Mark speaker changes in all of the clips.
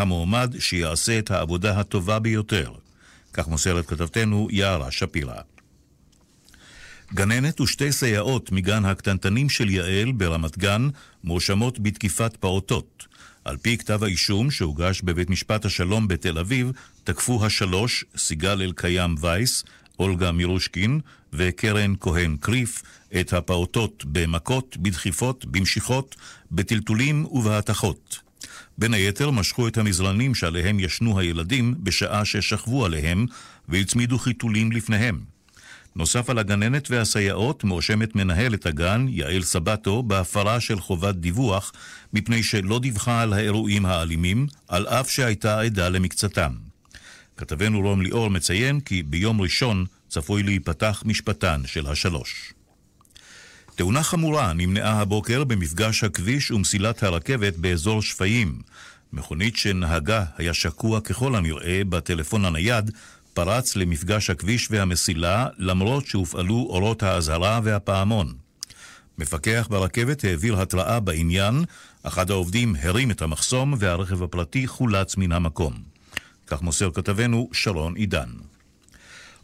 Speaker 1: המועמד שיעשה את העבודה הטובה ביותר. כך מוסרת כתבתנו יערה שפירא. גננת ושתי סייעות מגן הקטנטנים של יעל ברמת גן מואשמות בתקיפת פעוטות. על פי כתב האישום שהוגש בבית משפט השלום בתל אביב, תקפו השלוש, סיגל אלקיים וייס, אולגה מירושקין וקרן כהן קריף, את הפעוטות במכות, בדחיפות, במשיכות, בטלטולים ובהתכות. בין היתר משכו את המזרנים שעליהם ישנו הילדים בשעה ששכבו עליהם והצמידו חיתולים לפניהם. נוסף על הגננת והסייעות, מואשמת מנהלת הגן, יעל סבטו, בהפרה של חובת דיווח, מפני שלא דיווחה על האירועים האלימים, על אף שהייתה עדה למקצתם. כתבנו רום ליאור מציין כי ביום ראשון צפוי להיפתח משפטן של השלוש. תאונה חמורה נמנעה הבוקר במפגש הכביש ומסילת הרכבת באזור שפיים. מכונית שנהגה היה שקוע ככל הנראה בטלפון הנייד, פרץ למפגש הכביש והמסילה למרות שהופעלו אורות האזהרה והפעמון. מפקח ברכבת העביר התראה בעניין, אחד העובדים הרים את המחסום והרכב הפרטי חולץ מן המקום. כך מוסר כתבנו שרון עידן.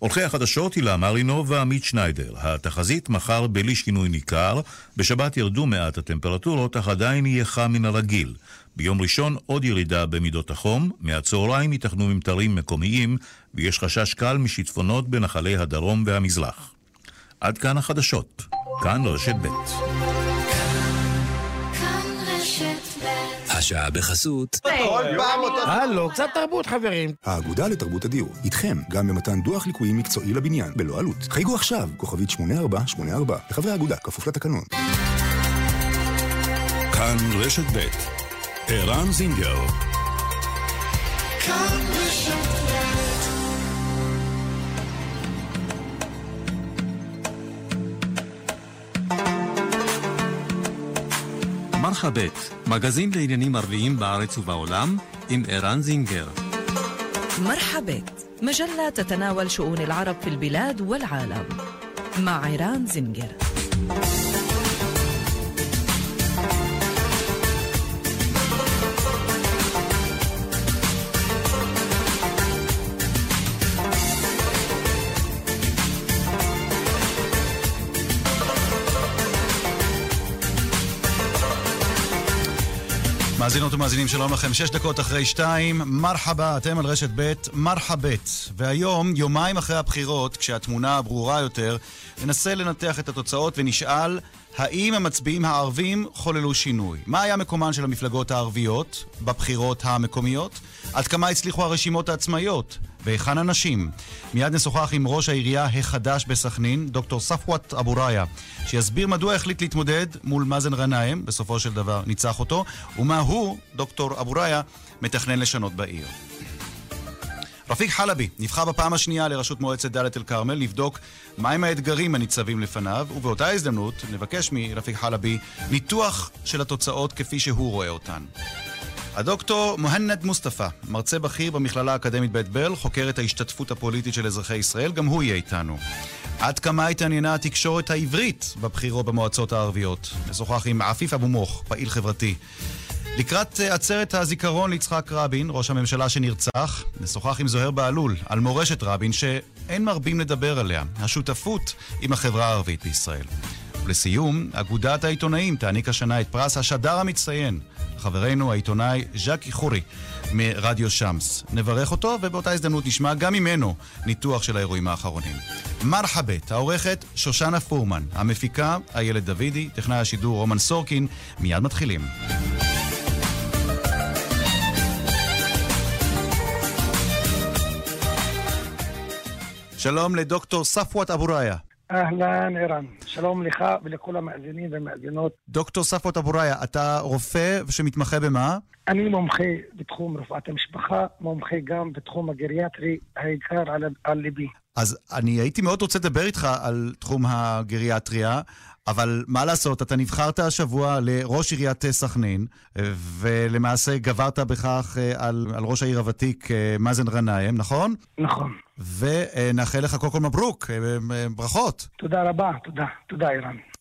Speaker 1: עורכי החדשות הילה מרינו ועמית שניידר. התחזית מחר בלי שינוי ניכר, בשבת ירדו מעט הטמפרטורות, אך עדיין יהיה חם מן הרגיל. ביום ראשון עוד ירידה במידות החום, מהצהריים ייתכנו ממטרים מקומיים, ויש חשש קל משיטפונות בנחלי הדרום והמזרח. עד כאן החדשות. כאן רשת ב'.
Speaker 2: השעה בחסות.
Speaker 3: כל פעם אותו...
Speaker 4: הלו, קצת תרבות חברים.
Speaker 5: האגודה לתרבות הדיור, איתכם, גם במתן דוח ליקויים מקצועי לבניין, בלא עלות. חייגו עכשיו, כוכבית 8484, לחברי האגודה, כפוף לתקנון.
Speaker 1: כאן רשת ב' ערן זינגר
Speaker 3: כאן
Speaker 2: מרחבת, מגזין לעניינים ערביים בארץ ובעולם, עם ערן זינגר.
Speaker 6: مرحبت مجلة تتناول شؤون العرب في البلاد والعالم مع عيران زنجر
Speaker 7: מאזינות ומאזינים, שלום לכם. שש דקות אחרי שתיים, מרחבה, אתם על רשת ב', מרחבת. והיום, יומיים אחרי הבחירות, כשהתמונה הברורה יותר, ננסה לנתח את התוצאות ונשאל האם המצביעים הערבים חוללו שינוי? מה היה מקומן של המפלגות הערביות בבחירות המקומיות? עד כמה הצליחו הרשימות העצמאיות? והיכן הנשים? מיד נשוחח עם ראש העירייה החדש בסכנין, דוקטור ספואת אבו ראיה, שיסביר מדוע החליט להתמודד מול מאזן גנאים, בסופו של דבר ניצח אותו, ומה הוא, דוקטור אבו ראיה, מתכנן לשנות בעיר. רפיק חלבי נבחר בפעם השנייה לראשות מועצת דאלית אל כרמל לבדוק מהם האתגרים הניצבים לפניו, ובאותה הזדמנות נבקש מרפיק חלבי ניתוח של התוצאות כפי שהוא רואה אותן. הדוקטור מוהנד מוסטפא, מרצה בכיר במכללה האקדמית בית ברל, חוקר את ההשתתפות הפוליטית של אזרחי ישראל, גם הוא יהיה איתנו. עד כמה התעניינה התקשורת העברית בבחירות במועצות הערביות? נשוחח עם עפיף אבו מוך, פעיל חברתי. לקראת uh, עצרת הזיכרון ליצחק רבין, ראש הממשלה שנרצח, נשוחח עם זוהיר בהלול על מורשת רבין שאין מרבים לדבר עליה, השותפות עם החברה הערבית בישראל. ולסיום, אגודת העיתונאים תעניק השנה את פרס השדר המצטיין, חברנו העיתונאי ז'קי חורי מרדיו שמס. נברך אותו, ובאותה הזדמנות נשמע גם ממנו ניתוח של האירועים האחרונים. מרחבת, העורכת שושנה פורמן, המפיקה איילת דוידי, טכנאי השידור רומן סורקין, מיד מתחילים. שלום לדוקטור ספואת אבו ראיה.
Speaker 4: אהלן, ערן. שלום לך ולכל המאזינים והמאזינות.
Speaker 7: דוקטור ספואת אבו ראיה, אתה רופא שמתמחה במה?
Speaker 4: אני מומחה בתחום רפואת המשפחה, מומחה גם בתחום הגריאטרי, העיקר על, על ליבי.
Speaker 7: אז אני הייתי מאוד רוצה לדבר איתך על תחום הגריאטריה, אבל מה לעשות, אתה נבחרת השבוע לראש עיריית סכנין, ולמעשה גברת בכך אה, על, על ראש העיר הוותיק אה, מאזן גנאים, נכון?
Speaker 4: נכון.
Speaker 7: ונאחל לך קודם כל מברוק, אה, ברכות.
Speaker 4: תודה רבה, תודה. תודה.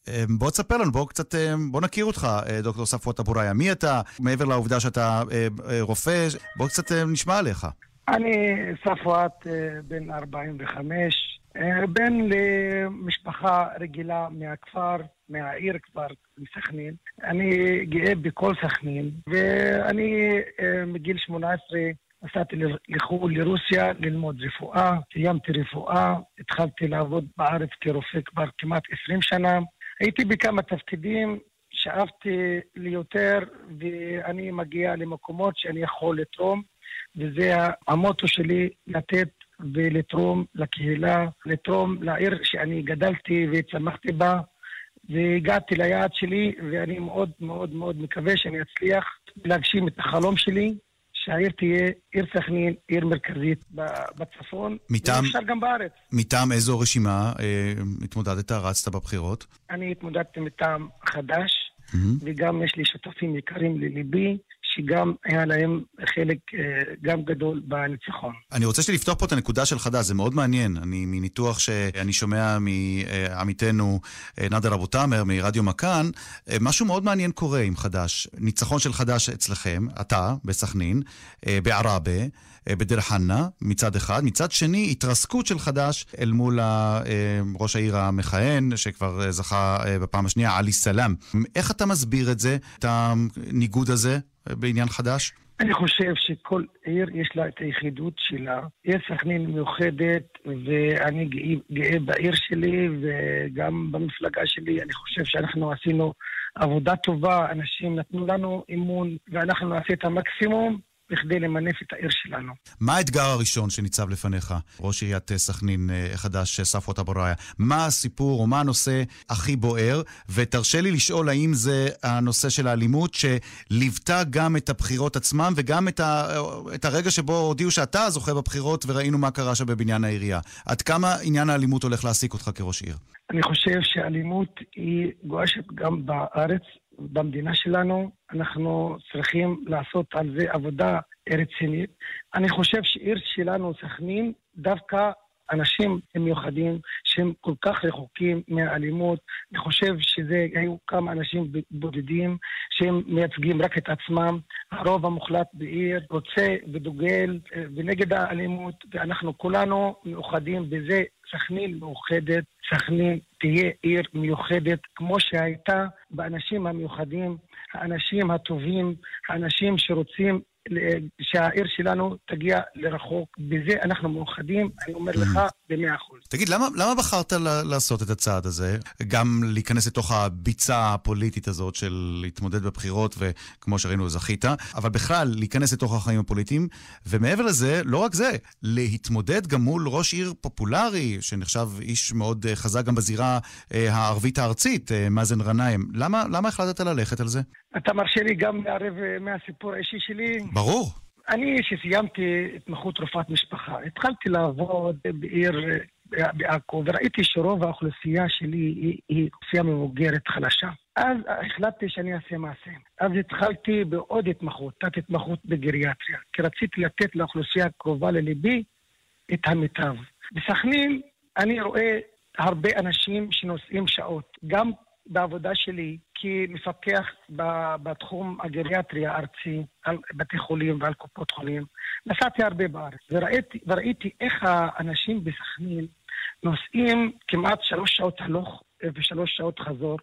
Speaker 7: אה, בוא תספר לנו, בוא קצת, אה, בוא נכיר אותך, אה, דוקטור ספואת אבוריה. מי אתה? מעבר לעובדה שאתה אה, אה, רופא, בוא קצת אה, נשמע עליך.
Speaker 4: אני ספואט, אה, בן 45, אה, בן למשפחה רגילה מהכפר, מהעיר כבר, מסכנין. אני גאה בכל סכנין, ואני אה, מגיל 18 נסעתי לחו"ל, לרוסיה, ללמוד רפואה, סיימתי רפואה, התחלתי לעבוד בארץ כרופא כבר כמעט 20 שנה. הייתי בכמה תפקידים, שאפתי ליותר, ואני מגיע למקומות שאני יכול לתרום, וזה המוטו שלי, לתת ולתרום לקהילה, לתרום לעיר שאני גדלתי וצמחתי בה, והגעתי ליעד שלי, ואני מאוד מאוד מאוד מקווה שאני אצליח להגשים את החלום שלי, שהעיר תהיה עיר סכנין, עיר מרכזית בצפון,
Speaker 7: מטעם-
Speaker 4: ואפשר גם בארץ.
Speaker 7: מטעם איזו רשימה אה, התמודדת, רצת בבחירות?
Speaker 4: אני התמודדתי מטעם חדש, וגם יש לי שותפים יקרים לליבי, שגם היה להם חלק אה, גם גדול בניצחון.
Speaker 7: אני רוצה לפתוח פה את הנקודה של חד"ש, זה מאוד מעניין. אני מניתוח שאני שומע מעמיתנו אה, נאדר אבו תאמר מרדיו מכאן, אה, משהו מאוד מעניין קורה עם חד"ש. ניצחון של חד"ש אצלכם, אתה, בסכנין, אה, בעראבה. אה, בדיר חנא, מצד אחד. מצד שני, התרסקות של חד"ש אל מול אה, ראש העיר המכהן, שכבר אה, זכה אה, בפעם השנייה, עלי סלאם. איך אתה מסביר את זה, את הניגוד הזה אה, בעניין חד"ש?
Speaker 4: אני חושב שכל עיר יש לה את היחידות שלה. עיר סכנין מיוחדת, ואני גאה, גאה בעיר שלי וגם במפלגה שלי. אני חושב שאנחנו עשינו עבודה טובה, אנשים נתנו לנו אמון, ואנחנו נעשה את המקסימום בכדי למנף את העיר שלנו.
Speaker 7: מה האתגר הראשון שניצב לפניך, ראש עיריית אה, סכנין אה, החדש, אה, ספואת אבו ראיה? מה הסיפור או מה הנושא הכי בוער? ותרשה לי לשאול האם זה הנושא של האלימות שליוותה גם את הבחירות עצמם וגם את, ה, את הרגע שבו הודיעו שאתה זוכה בבחירות וראינו מה קרה שם בבניין העירייה. עד כמה עניין האלימות הולך להעסיק אותך כראש עיר?
Speaker 4: אני חושב שאלימות היא גועשת גם בארץ, במדינה שלנו. אנחנו צריכים לעשות על זה עבודה רצינית. אני חושב שעיר שלנו, סכנין, דווקא אנשים מיוחדים, שהם כל כך רחוקים מהאלימות. אני חושב שזה היו כמה אנשים בודדים שהם מייצגים רק את עצמם. הרוב המוחלט בעיר רוצה ודוגל אה, ונגד האלימות, ואנחנו כולנו מאוחדים בזה. סכנין מאוחדת, סכנין תהיה עיר מיוחדת כמו שהייתה באנשים המיוחדים, האנשים הטובים, האנשים שרוצים שהעיר שלנו תגיע לרחוק. בזה אנחנו מאוחדים, אני אומר לך, במאה אחוז.
Speaker 7: תגיד, למה, למה בחרת לעשות את הצעד הזה? גם להיכנס לתוך הביצה הפוליטית הזאת של להתמודד בבחירות, וכמו שראינו, זכית, אבל בכלל, להיכנס לתוך החיים הפוליטיים, ומעבר לזה, לא רק זה, להתמודד גם מול ראש עיר פופולרי, שנחשב איש מאוד אה, חזק גם בזירה אה, הערבית הארצית, אה, מאזן גנאים. למה, למה החלטת ללכת על זה?
Speaker 4: אתה מרשה לי גם לערב אה, מהסיפור האישי שלי?
Speaker 7: ברור.
Speaker 4: אני, כשסיימתי התמחות רופאת משפחה, התחלתי לעבוד בעיר אה, בעכו, וראיתי שרוב האוכלוסייה שלי היא, היא אוכלוסייה מבוגרת חלשה. אז החלטתי שאני אעשה מעשה. אז התחלתי בעוד התמחות, תת-התמחות בגריאטריה, כי רציתי לתת לאוכלוסייה הקרובה לליבי את המיטב. בסכנין אני רואה הרבה אנשים שנוסעים שעות, גם בעבודה שלי כמפקח בתחום הגריאטריה הארצי, על בתי חולים ועל קופות חולים. נסעתי הרבה בארץ, וראיתי, וראיתי איך האנשים בסכנין נוסעים כמעט שלוש שעות הלוך ושלוש שעות חזור,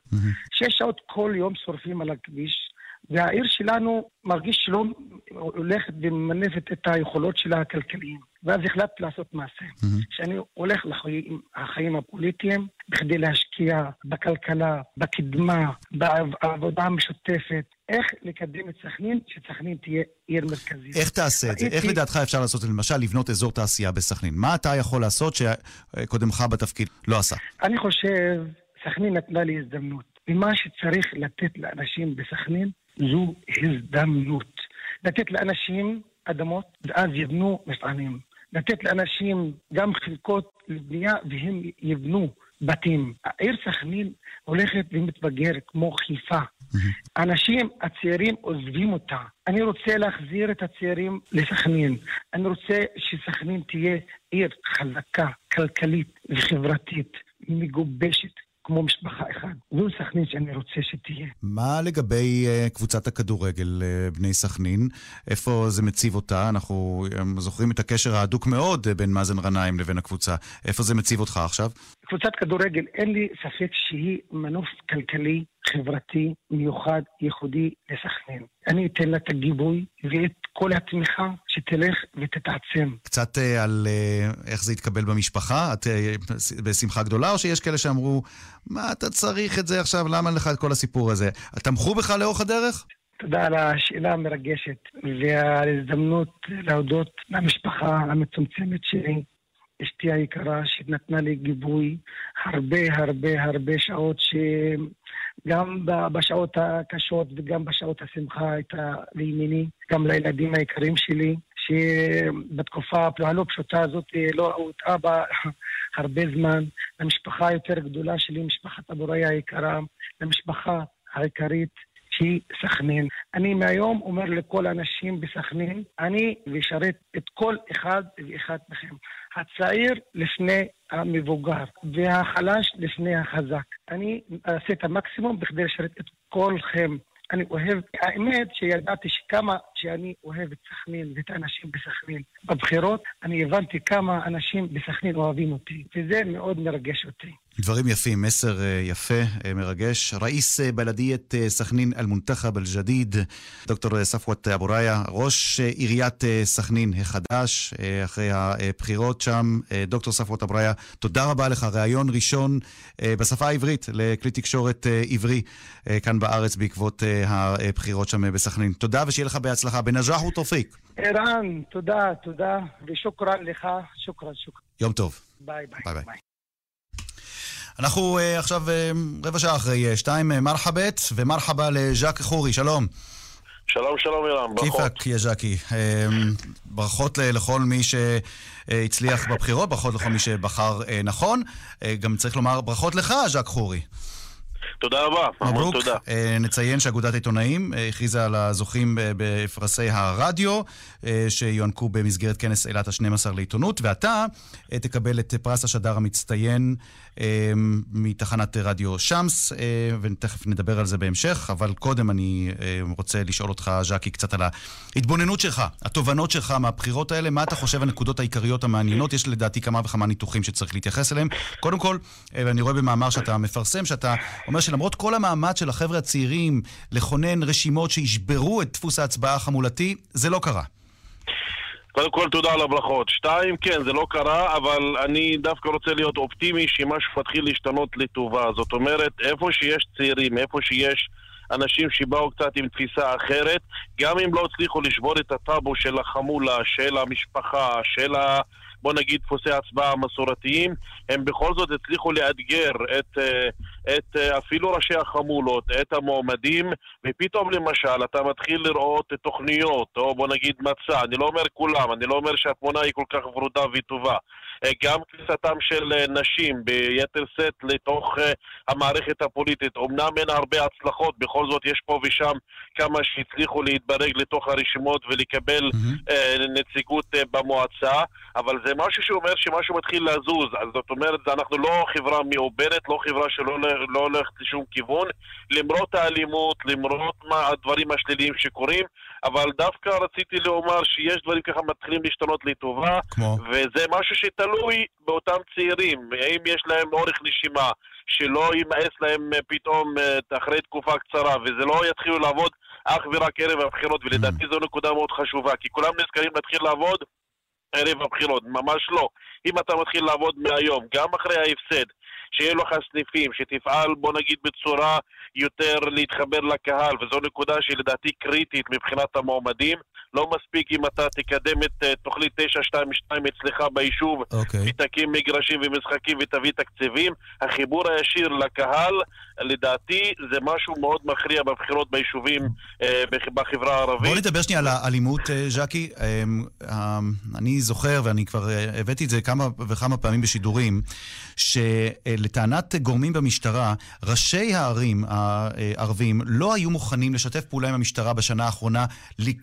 Speaker 4: שש שעות כל יום שורפים על הכביש, והעיר שלנו מרגיש שלא הולכת וממנפת את היכולות שלה הכלכליים. ואז החלטתי לעשות מעשה. שאני הולך לחיים החיים הפוליטיים בכדי להשקיע בכלכלה, בקדמה, בעבודה המשותפת, איך לקדם את סכנין, שסכנין תהיה עיר מרכזית.
Speaker 7: איך תעשה את זה? איך לדעתך אפשר לעשות, למשל, לבנות אזור תעשייה בסכנין? מה אתה יכול לעשות שקודמך בתפקיד לא עשה?
Speaker 4: אני חושב, סכנין נתנה לי הזדמנות. ומה שצריך לתת לאנשים בסכנין זו הזדמנות. לתת לאנשים אדמות, ואז יבנו מפעלים. לתת לאנשים גם חלקות לבנייה, והם יבנו בתים. העיר סכנין הולכת ומתבגרת כמו חיפה. האנשים הצעירים עוזבים אותה. אני רוצה להחזיר את הצעירים לסכנין. אני רוצה שסכנין תהיה עיר חזקה, כלכלית וחברתית, מגובשת. כמו משפחה אחת. זו סכנין שאני רוצה שתהיה.
Speaker 7: מה לגבי uh, קבוצת הכדורגל uh, בני סכנין? איפה זה מציב אותה? אנחנו um, זוכרים את הקשר ההדוק מאוד uh, בין מאזן גנאים לבין הקבוצה. איפה זה מציב אותך עכשיו?
Speaker 4: קבוצת כדורגל, אין לי ספק שהיא מנוף כלכלי, חברתי, מיוחד, ייחודי לסכנין. אני אתן לה את הגיבוי ואת כל התמיכה שתלך ותתעצם.
Speaker 7: קצת uh, על uh, איך זה יתקבל במשפחה? את uh, בשמחה גדולה, או שיש כאלה שאמרו, מה אתה צריך את זה עכשיו, למה לך את כל הסיפור הזה? תמכו בך לאורך הדרך?
Speaker 4: תודה על השאלה המרגשת ועל ההזדמנות להודות למשפחה המצומצמת שלי, אשתי היקרה שנתנה לי גיבוי הרבה הרבה הרבה שעות שגם בשעות הקשות וגם בשעות השמחה הייתה לימיני, גם לילדים היקרים שלי, שבתקופה הלא פשוטה הזאת לא ראו את אבא הרבה זמן, למשפחה היותר גדולה שלי, משפחת אבוריה היקרה, למשפחה העיקרית שהיא סכנין. אני מהיום אומר לכל האנשים בסכנין, אני אשרת את כל אחד ואחד מכם. הצעיר לפני המבוגר, והחלש לפני החזק. אני אעשה את המקסימום בכדי לשרת את כולכם. אני אוהב, האמת שידעתי שכמה שאני אוהב את סכנין ואת האנשים בסכנין בבחירות, אני הבנתי כמה אנשים בסכנין אוהבים אותי, וזה מאוד מרגש אותי.
Speaker 7: דברים יפים, מסר אה, יפה, אה, מרגש. ראיס אה, בלדיית סכנין אל-מונתחב אל-ג'דיד, דוקטור ספואת אבו ראיה, ראש עיריית סכנין החדש, אחרי הבחירות שם. דוקטור ספואת אבו ראיה, תודה רבה לך. ראיון ראשון בשפה העברית לכלי תקשורת עברי כאן בארץ בעקבות הבחירות שם בסכנין. תודה ושיהיה לך בהצלחה. בנג'אח ותופיק.
Speaker 4: ערן, תודה, תודה, ו شكرا לך, شكرا, شكرا.
Speaker 7: יום טוב.
Speaker 4: ביי ביי. ביי, ביי.
Speaker 7: אנחנו אה, עכשיו אה, רבע שעה אחרי אה, שתיים, אה, מרחאבית, ו مرحبا לז'אק חורי, שלום.
Speaker 8: שלום, שלום ערן, ברכות.
Speaker 7: كيفك, يا ז'קי. ברכות לכל מי שהצליח בבחירות, ברכות לכל מי שבחר נכון. גם צריך לומר ברכות לך, ז'אק חורי.
Speaker 8: תודה רבה, המון תודה.
Speaker 7: אה, נציין שאגודת העיתונאים אה, הכריזה על הזוכים בפרסי הרדיו, אה, שיוענקו במסגרת כנס אילת ה-12 לעיתונות, ואתה תקבל את פרס השדר המצטיין מתחנת רדיו שמס, ותכף נדבר על זה בהמשך, אבל קודם אני רוצה לשאול אותך, ז'קי, קצת על ההתבוננות שלך, התובנות שלך מהבחירות האלה, מה אתה חושב הנקודות העיקריות המעניינות? יש לדעתי כמה וכמה ניתוחים שצריך להתייחס אליהם. קודם כל, אני רואה במאמר שאתה מפרסם, שאתה אומר שלמרות כל המאמץ של החבר'ה הצעירים לכונן רשימות שישברו את דפוס ההצבעה החמולתי, זה לא קרה.
Speaker 8: קודם כל תודה על הברכות. שתיים, כן, זה לא קרה, אבל אני דווקא רוצה להיות אופטימי שמשהו מתחיל להשתנות לטובה. זאת אומרת, איפה שיש צעירים, איפה שיש אנשים שבאו קצת עם תפיסה אחרת, גם אם לא הצליחו לשבור את הטאבו של החמולה, של המשפחה, של ה... בוא נגיד דפוסי הצבעה המסורתיים, הם בכל זאת הצליחו לאתגר את, אה, את אה, אפילו ראשי החמולות, את המועמדים, ופתאום למשל אתה מתחיל לראות תוכניות, או בוא נגיד מצע, אני לא אומר כולם, אני לא אומר שהתמונה היא כל כך ורודה וטובה. אה, גם כניסתם של נשים ביתר שאת לתוך המערכת הפוליטית. אמנם אין הרבה הצלחות, בכל זאת יש פה ושם כמה שהצליחו להתברג לתוך הרשימות ולקבל mm-hmm. נציגות במועצה, אבל זה משהו שאומר שמשהו מתחיל לזוז. אז זאת אומרת, אנחנו לא חברה מעוברת, לא חברה שלא לא הולכת לשום כיוון, למרות האלימות, למרות מה הדברים השליליים שקורים, אבל דווקא רציתי לומר שיש דברים ככה מתחילים להשתנות לטובה, כמו? וזה משהו שתלוי באותם צעירים, האם יש להם אורך נשימה, שלא יימאס להם פתאום אה, אחרי תקופה קצרה, וזה לא יתחילו לעבוד אך ורק ערב הבחירות, ולדעתי mm. זו נקודה מאוד חשובה, כי כולם נזכרים להתחיל לעבוד ערב הבחירות, ממש לא. אם אתה מתחיל לעבוד מהיום, גם אחרי ההפסד, שיהיה לך סניפים, שתפעל, בוא נגיד, בצורה יותר להתחבר לקהל, וזו נקודה שלדעתי קריטית מבחינת המועמדים. לא מספיק אם אתה תקדם את uh, תוכנית 922 אצלך ביישוב, okay. אוקיי. ותקים מגרשים ומשחקים ותביא תקציבים. החיבור הישיר לקהל, לדעתי, זה משהו מאוד מכריע בבחירות ביישובים uh, בחברה הערבית.
Speaker 7: בוא נדבר שנייה על האלימות, uh, ז'קי. Uh, uh, אני זוכר, ואני כבר הבאתי את זה כמה וכמה פעמים בשידורים, שלטענת גורמים במשטרה, ראשי הערים הערבים לא היו מוכנים לשתף פעולה עם המשטרה בשנה האחרונה,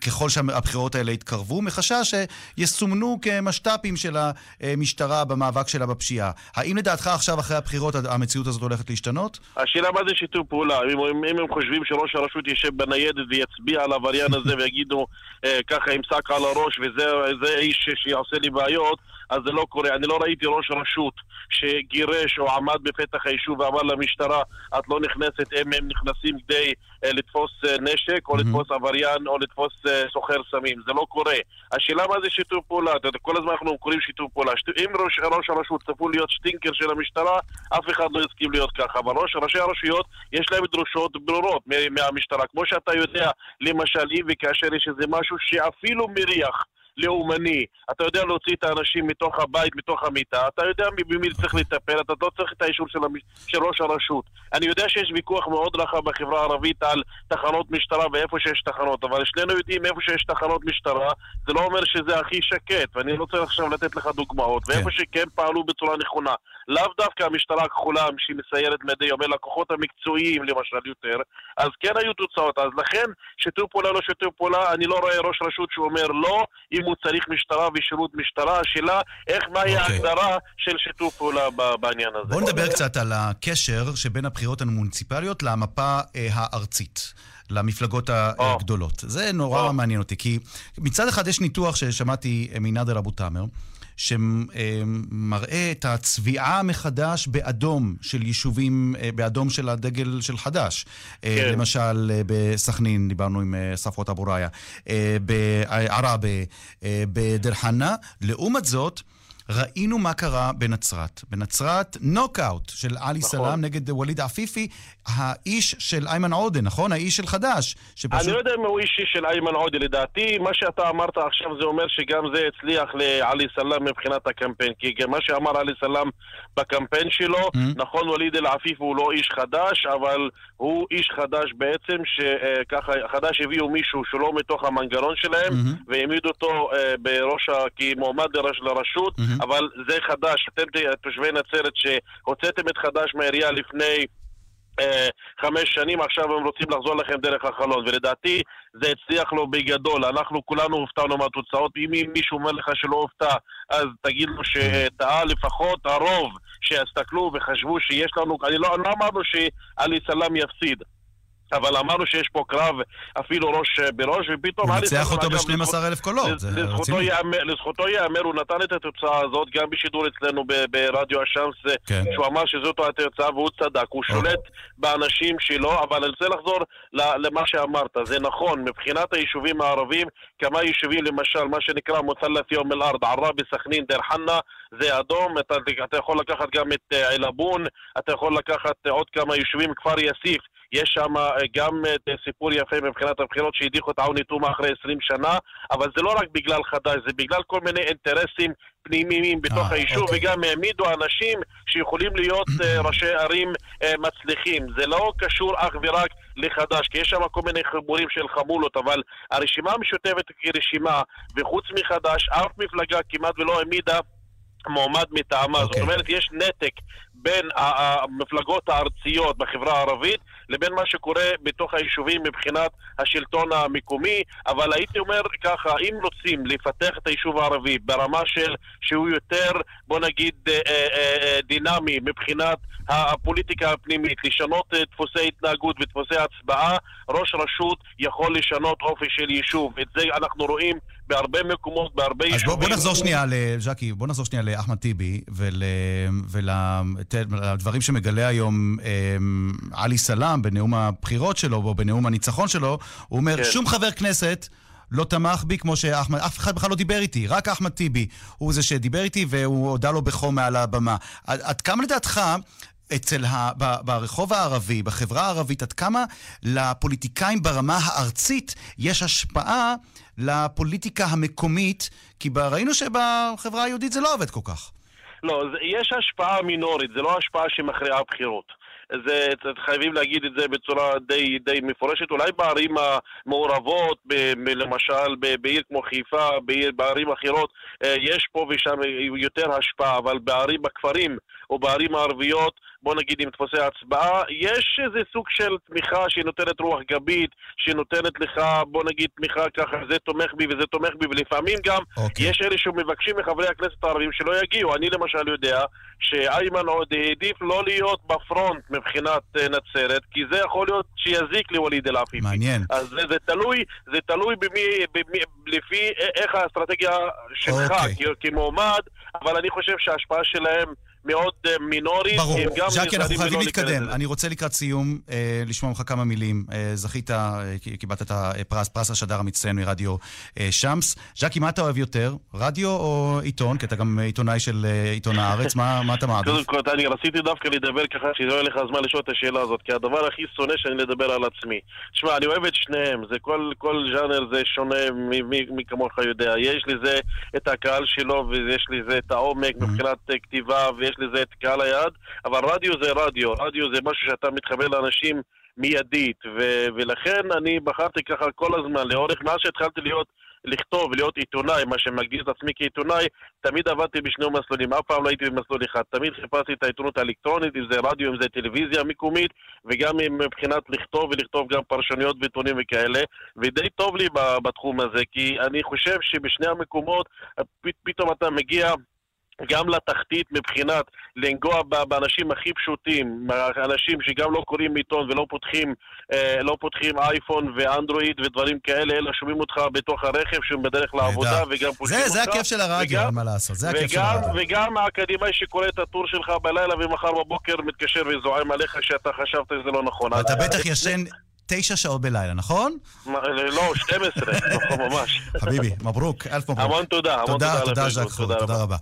Speaker 7: ככל שה... הבחירות האלה יתקרבו, מחשש שיסומנו כמשת"פים של המשטרה במאבק שלה בפשיעה. האם לדעתך עכשיו, אחרי הבחירות, המציאות הזאת הולכת להשתנות?
Speaker 8: השאלה מה זה שיתוף פעולה. אם, אם, אם הם חושבים שראש הרשות יישב בניידת ויצביע על העבריין הזה ויגידו אה, ככה עם שק על הראש וזה איש שיעשה לי בעיות, אז זה לא קורה. אני לא ראיתי ראש רשות שגירש או עמד בפתח היישוב ואמר למשטרה, את לא נכנסת אם הם נכנסים כדי אה, לתפוס אה, נשק, או mm-hmm. לתפוס עבריין, או לתפוס אה, סוחר סמים. זה לא קורה. השאלה מה זה שיתוף פעולה? אתה יודע, כל הזמן אנחנו קוראים שיתוף פעולה. שת... אם ראש, ראש הרשות צפו להיות שטינקר של המשטרה, אף אחד לא יסכים להיות ככה. אבל ראש, ראשי הרשויות, יש להם דרושות ברורות מהמשטרה. כמו שאתה יודע, למשל, אם וכאשר יש איזה משהו שאפילו מריח לאומני, אתה יודע להוציא את האנשים מתוך הבית, מתוך המיטה, אתה יודע במי צריך לטפל, אתה לא צריך את האישור של, המש... של ראש הרשות. אני יודע שיש ויכוח מאוד רחב בחברה הערבית על תחנות משטרה ואיפה שיש תחנות, אבל שנינו יודעים איפה שיש תחנות משטרה, זה לא אומר שזה הכי שקט, ואני לא צריך עכשיו לתת לך דוגמאות, כן. ואיפה שכן פעלו בצורה נכונה, לאו דווקא המשטרה הכחולה שהיא מסיירת מדי יום, אלא הכוחות המקצועיים למשל יותר, אז כן היו תוצאות. אז לכן, שיתוף פעולה לא שיתוף פעולה, אני לא רואה ראש רשות שאומר לא, אם הוא צריך משטרה ושירות משטרה, השאלה איך, מהי okay. אוקיי. ההגדרה של שיתוף פעולה בעניין הזה.
Speaker 7: בואו נדבר קצת על הקשר שבין הבחירות המוניציפליות למפה אה, הארצית. למפלגות הגדולות. זה נורא מעניין אותי, כי מצד אחד יש ניתוח ששמעתי מנאדר אבו תאמר, שמראה את הצביעה מחדש באדום של יישובים, אה, באדום של הדגל של חד"ש. אה, כן. למשל, אה, בסכנין, דיברנו עם ספרות אבו ראיה, בעראבה, בדיר חנא. לעומת זאת, ראינו מה קרה בנצרת. בנצרת, נוקאוט של עלי נכון. סלאם נגד ווליד עפיפי, האיש של איימן עודה, נכון? האיש של חד"ש.
Speaker 8: שפשוט... אני לא יודע אם הוא אישי של איימן עודה. לדעתי, מה שאתה אמרת עכשיו זה אומר שגם זה הצליח לעלי סלאם מבחינת הקמפיין. כי מה שאמר עלי סלאם בקמפיין שלו, mm-hmm. נכון, ווליד אל-עפיפי הוא לא איש חד"ש, אבל הוא איש חד"ש בעצם, שככה, חד"ש הביאו מישהו שלא מתוך המנגנון שלהם, mm-hmm. והעמידו אותו אה, בראש, כמועמד לרשות. Mm-hmm. אבל זה חדש. אתם תושבי נצרת שהוצאתם את חדש מהעירייה לפני... אה, חמש שנים, עכשיו הם רוצים לחזור לכם דרך החלון, ולדעתי זה הצליח לו בגדול. אנחנו כולנו הופתענו מהתוצאות. אם מישהו אומר לך שלא הופתע, אז תגיד לו שטעה לפחות הרוב שהסתכלו וחשבו שיש לנו... אני לא, לא אמרנו שעלי סלאם יפסיד. אבל אמרנו שיש פה קרב אפילו ראש בראש, ופתאום...
Speaker 7: הוא ניצח אותו ב-12 אלף קולות, זה
Speaker 8: רציני. לזכותו ייאמר, הוא נתן את התוצאה הזאת גם בשידור אצלנו ברדיו השמס, כן. שהוא אמר שזאת התוצאה והוא צדק, הוא שולט באנשים שלו, אבל אני רוצה לחזור למה שאמרת, זה נכון, מבחינת היישובים הערבים, כמה יישובים למשל, מה שנקרא מוצלת יום אל-ארד, עראבה, סכנין, דיר חנא, זה אדום, אתה, אתה יכול לקחת גם את אה, עילבון, אתה יכול לקחת עוד כמה יישובים, כפר יאסיף. יש שם אה, גם אה, סיפור יפה מבחינת הבחירות שהדיחו את עוני תומא אחרי 20 שנה, אבל זה לא רק בגלל חד"ש, זה בגלל כל מיני אינטרסים פנימיים בתוך 아, אה, היישוב, אוקיי. וגם העמידו אנשים שיכולים להיות ראשי ערים מצליחים. זה לא קשור אך ורק לחד"ש, כי יש שם כל מיני חיבורים של חמולות, אבל הרשימה המשותפת כרשימה, וחוץ מחד"ש, אף מפלגה כמעט ולא העמידה מועמד מטעמה. Okay. זאת אוקיי. אומרת, יש נתק בין המפלגות הארציות בחברה הערבית לבין מה שקורה בתוך היישובים מבחינת השלטון המקומי, אבל הייתי אומר ככה, אם רוצים לפתח את היישוב הערבי ברמה של שהוא יותר, בוא נגיד, אה, אה, אה, דינמי מבחינת הפוליטיקה הפנימית, לשנות דפוסי התנהגות ודפוסי הצבעה, ראש רשות יכול לשנות אופי של יישוב. את זה אנחנו רואים בהרבה מקומות, בהרבה יישובים.
Speaker 7: אז בוא, בוא נחזור שנייה, ז'קי, בוא נחזור שנייה לאחמד טיבי ול, ולדברים שמגלה היום עלי סלאם. בנאום הבחירות שלו, או בנאום הניצחון שלו, הוא אומר, כן. שום חבר כנסת לא תמך בי כמו שאחמד, אף אחד בכלל לא דיבר איתי, רק אחמד טיבי הוא זה שדיבר איתי והוא הודה לו בחום מעל הבמה. עד, עד כמה לדעתך אצל ה... ב, ברחוב הערבי, בחברה הערבית, עד כמה לפוליטיקאים ברמה הארצית יש השפעה לפוליטיקה המקומית? כי ראינו שבחברה היהודית זה לא עובד כל כך.
Speaker 8: לא, יש השפעה מינורית, זה לא השפעה שמכריעה בחירות. זה, חייבים להגיד את זה בצורה די, די מפורשת. אולי בערים המעורבות, ב, למשל בעיר כמו חיפה, בעיר, בערים אחרות, אה, יש פה ושם יותר השפעה, אבל בערים, בכפרים או בערים הערביות, בוא נגיד עם דפוסי הצבעה, יש איזה סוג של תמיכה שנותנת רוח גבית, שנותנת לך, בוא נגיד, תמיכה ככה, זה תומך בי וזה תומך בי, ולפעמים גם okay.
Speaker 7: אוקיי.
Speaker 8: יש אלה שמבקשים מחברי הכנסת הערבים שלא יגיעו. אני למשל יודע שאיימן עודה העדיף לא להיות בפרונט מבחינת uh, נצרת, כי זה יכול להיות שיזיק לווליד אל-עפיפי.
Speaker 7: מעניין.
Speaker 8: אז זה, זה תלוי, זה תלוי במי, במי, לפי איך האסטרטגיה שלך
Speaker 7: אוקיי.
Speaker 8: okay. כמועמד, אבל אני חושב שההשפעה שלהם... מאוד אה, מינורית.
Speaker 7: ברור. ז'קי, אנחנו חייבים להתקדם. אני רוצה לקראת סיום אה, לשמוע ממך כמה מילים. אה, זכית, אה, קיבלת את הפרס, פרס השדר המצטיין מרדיו אה, שמס. ז'קי, מה אתה אוהב יותר? רדיו או עיתון? כי אתה גם עיתונאי של אה, עיתון הארץ. מה, מה אתה מעדיף?
Speaker 8: קודם כל, אני רציתי דווקא לדבר ככה, שלא יהיה לך זמן לשאול את השאלה הזאת, כי הדבר הכי שונא שאני לדבר על עצמי. תשמע, אני אוהב את שניהם, זה כל, כל ז'אנר זה שונה מי כמוך יודע. יש לזה את הקהל שלו, ויש לזה את העומק מבחינת אה, כתיבה, ויש לזה את קהל היד, אבל רדיו זה רדיו, רדיו זה משהו שאתה מתחבר לאנשים מיידית, ו- ולכן אני בחרתי ככה כל הזמן, לאורך, מאז שהתחלתי להיות לכתוב ולהיות עיתונאי, מה שמגדיר את עצמי כעיתונאי, תמיד עבדתי בשני מסלולים, אף פעם לא הייתי במסלול אחד. תמיד חיפשתי את העיתונות האלקטרונית, אם זה רדיו, אם זה טלוויזיה מקומית, וגם מבחינת לכתוב ולכתוב גם פרשנויות ועיתונים וכאלה, ודי טוב לי בתחום הזה, כי אני חושב שבשני המקומות פתאום אתה מגיע... גם לתחתית מבחינת לנגוע באנשים הכי פשוטים, אנשים שגם לא קוראים עיתון ולא פותחים, אה, לא פותחים אייפון ואנדרואיד ודברים כאלה, אלא שומעים אותך בתוך הרכב שהם בדרך לעבודה. וגם פותחים אותך.
Speaker 7: זה הכיף של הרדיו, אין מה לעשות. זה הכיף של
Speaker 8: וגם,
Speaker 7: הרדיו.
Speaker 8: וגם האקדמאי שקורא את הטור שלך בלילה ומחר בבוקר מתקשר וזועם עליך שאתה חשבת שזה לא נכון.
Speaker 7: ואתה
Speaker 8: אז-
Speaker 7: בטח ישן תשע שעות בלילה, נכון?
Speaker 8: מה, לא, 12, לא, ממש.
Speaker 7: חביבי, מברוק, אלף מברוק.
Speaker 8: המון תודה, המון
Speaker 7: תודה,
Speaker 8: תודה על
Speaker 7: תודה, רבה.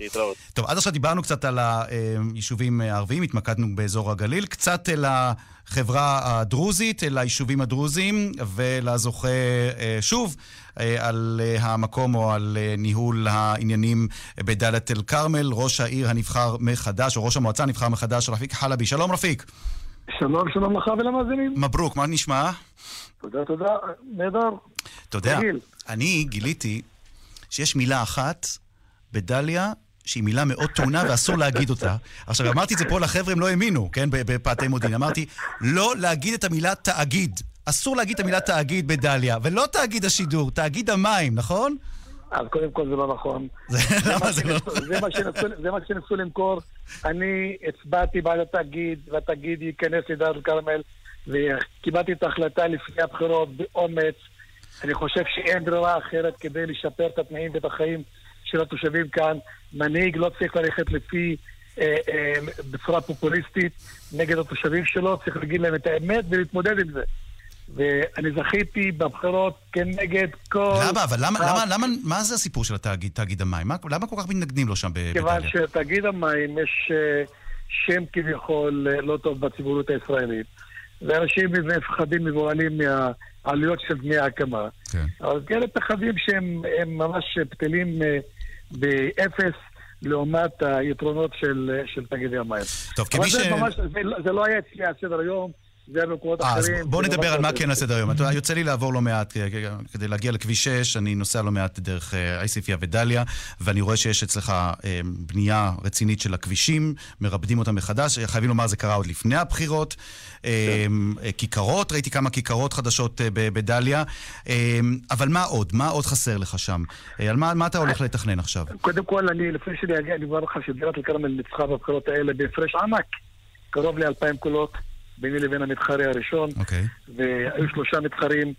Speaker 7: טוב, עד עכשיו דיברנו קצת על היישובים הערביים, התמקדנו באזור הגליל, קצת אל החברה הדרוזית, אל היישובים הדרוזיים, ולזוכה אה, שוב אה, על אה, המקום או על אה, ניהול העניינים בדאלית אל כרמל, ראש העיר הנבחר מחדש, או ראש המועצה הנבחר מחדש, רפיק חלבי. שלום רפיק.
Speaker 9: שלום, שלום לך ולמאזינים.
Speaker 7: מברוק, מה נשמע?
Speaker 9: תודה, תודה. נהדר.
Speaker 7: אתה יודע. אני גיליתי שיש מילה אחת בדליה שהיא מילה מאוד טעונה ואסור להגיד אותה. עכשיו, אמרתי את זה פה לחבר'ה, הם לא האמינו, כן, בפאתי מודיעין. אמרתי, לא להגיד את המילה תאגיד. אסור להגיד את המילה תאגיד בדליה, ולא תאגיד השידור, תאגיד המים, נכון?
Speaker 9: אז קודם כל זה לא נכון.
Speaker 7: זה-
Speaker 9: מה שניסו- למכור. אני הצבעתי בעד התאגיד, והתאגיד ייכנס לדאר אל-כרמל, וקיבלתי את ההחלטה לפני הבחירות באומץ. אני חושב שאין ברירה אחרת כדי לשפר את התנאים ואת החיים של התושבים כאן. מנהיג לא צריך ללכת לפי, אה, אה, בצורה פופוליסטית נגד התושבים שלו, צריך להגיד להם את האמת ולהתמודד עם זה. ואני זכיתי בבחירות כנגד כל...
Speaker 7: למה? אבל למה,
Speaker 9: ח"כ.
Speaker 7: למה, למה, מה זה הסיפור של התאגיד, תאגיד המים? מה- למה כל כך מתנגדים לו שם ב-
Speaker 9: כיוון
Speaker 7: בדליה?
Speaker 9: שתאגיד המים יש אה, שם כביכול אה, לא טוב בציבוריות הישראלית, ואנשים מפחדים מבוהלים מהעלויות של דמי ההקמה.
Speaker 7: כן.
Speaker 9: אבל כאלה פחדים שהם הם ממש בטלים אה, באפס לעומת היתרונות של, של תאגידי המים.
Speaker 7: טוב, כמי ש...
Speaker 9: זה ממש, זה, לא- זה לא היה אצלי על סדר היום, זה במקומות אחרים.
Speaker 7: בואו נדבר על מה
Speaker 9: לא
Speaker 7: כן על. סדר היום. יוצא לי לעבור לא מעט, אה, כדי להגיע לכביש 6, אני נוסע לא מעט דרך עיספיא ודליה, ואני רואה שיש אצלך אה, בנייה רצינית של הכבישים, מרבדים אותם מחדש. אה, חייבים לומר, זה קרה עוד לפני הבחירות. אה, כיכרות, ראיתי כמה כיכרות חדשות בדליה. אבל מה עוד? מה עוד חסר לך שם? על מה מה אתה הולך לתכנן עכשיו?
Speaker 9: קודם כל, אני, לפני שאני אגיע, אני אומר לך שדירת אל-כרמל ניצחה בבחירות האלה בהפרש ענק, קרוב ל-2,000 קולות ביני לבין המתחרה הראשון,
Speaker 7: אוקיי.
Speaker 9: והיו שלושה מתחרים,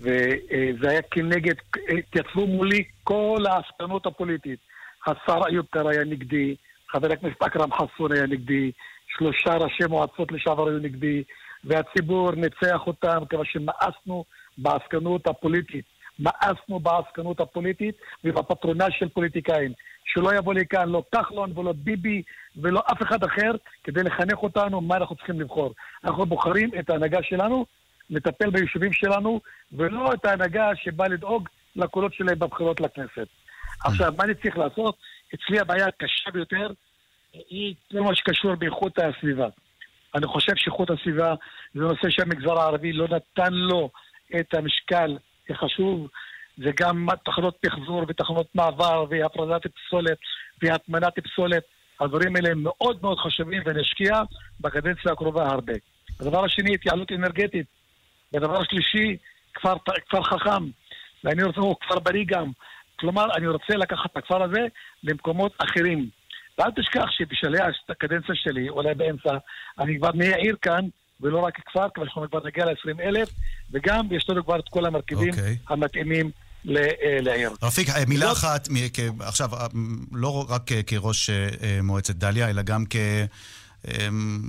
Speaker 9: וזה היה כנגד, התייצבו מולי כל העסקנות הפוליטית. השר איוב קרא היה נגדי, חבר הכנסת אכרם חסון היה נגדי, שלושה ראשי מועצות לשעבר היו נגדי, והציבור ניצח אותם כיוון שמאסנו בעסקנות הפוליטית. מאסנו בעסקנות הפוליטית ובפטרונה של פוליטיקאים. שלא יבוא לכאן לא כחלון ולא ביבי ולא אף אחד אחר כדי לחנך אותנו מה אנחנו צריכים לבחור. אנחנו בוחרים את ההנהגה שלנו, לטפל ביישובים שלנו, ולא את ההנהגה שבאה לדאוג לקולות שלהם בבחירות לכנסת. עכשיו, מה אני צריך לעשות? אצלי הבעיה הקשה ביותר היא כל מה שקשור באיכות הסביבה. אני חושב שאיכות הסביבה זה נושא שהמגזר הערבי לא נתן לו את המשקל החשוב. זה גם תחנות פחזור ותחנות מעבר והפרדת פסולת והטמנת פסולת. הדברים האלה מאוד מאוד חשובים ונשקיע בקדנציה הקרובה הרבה. הדבר השני, התייעלות אנרגטית. והדבר השלישי, כפר, כפר חכם. ואני רוצה, הוא כפר בריא גם. כלומר, אני רוצה לקחת את הכפר הזה למקומות אחרים. ואל תשכח שבשלהי הקדנציה שלי, אולי באמצע, אני כבר נהיה עיר כאן, ולא רק כפר, כבר אנחנו כבר נגיע ל-20 אלף, וגם יש לנו כבר את כל המרכיבים okay.
Speaker 7: אוקיי.
Speaker 9: המתאימים אה, לעיר.
Speaker 7: רפיק, אה, מילה אחת, עכשיו, אה, לא רק כראש מועצת דליה, אלא גם כ... אמ,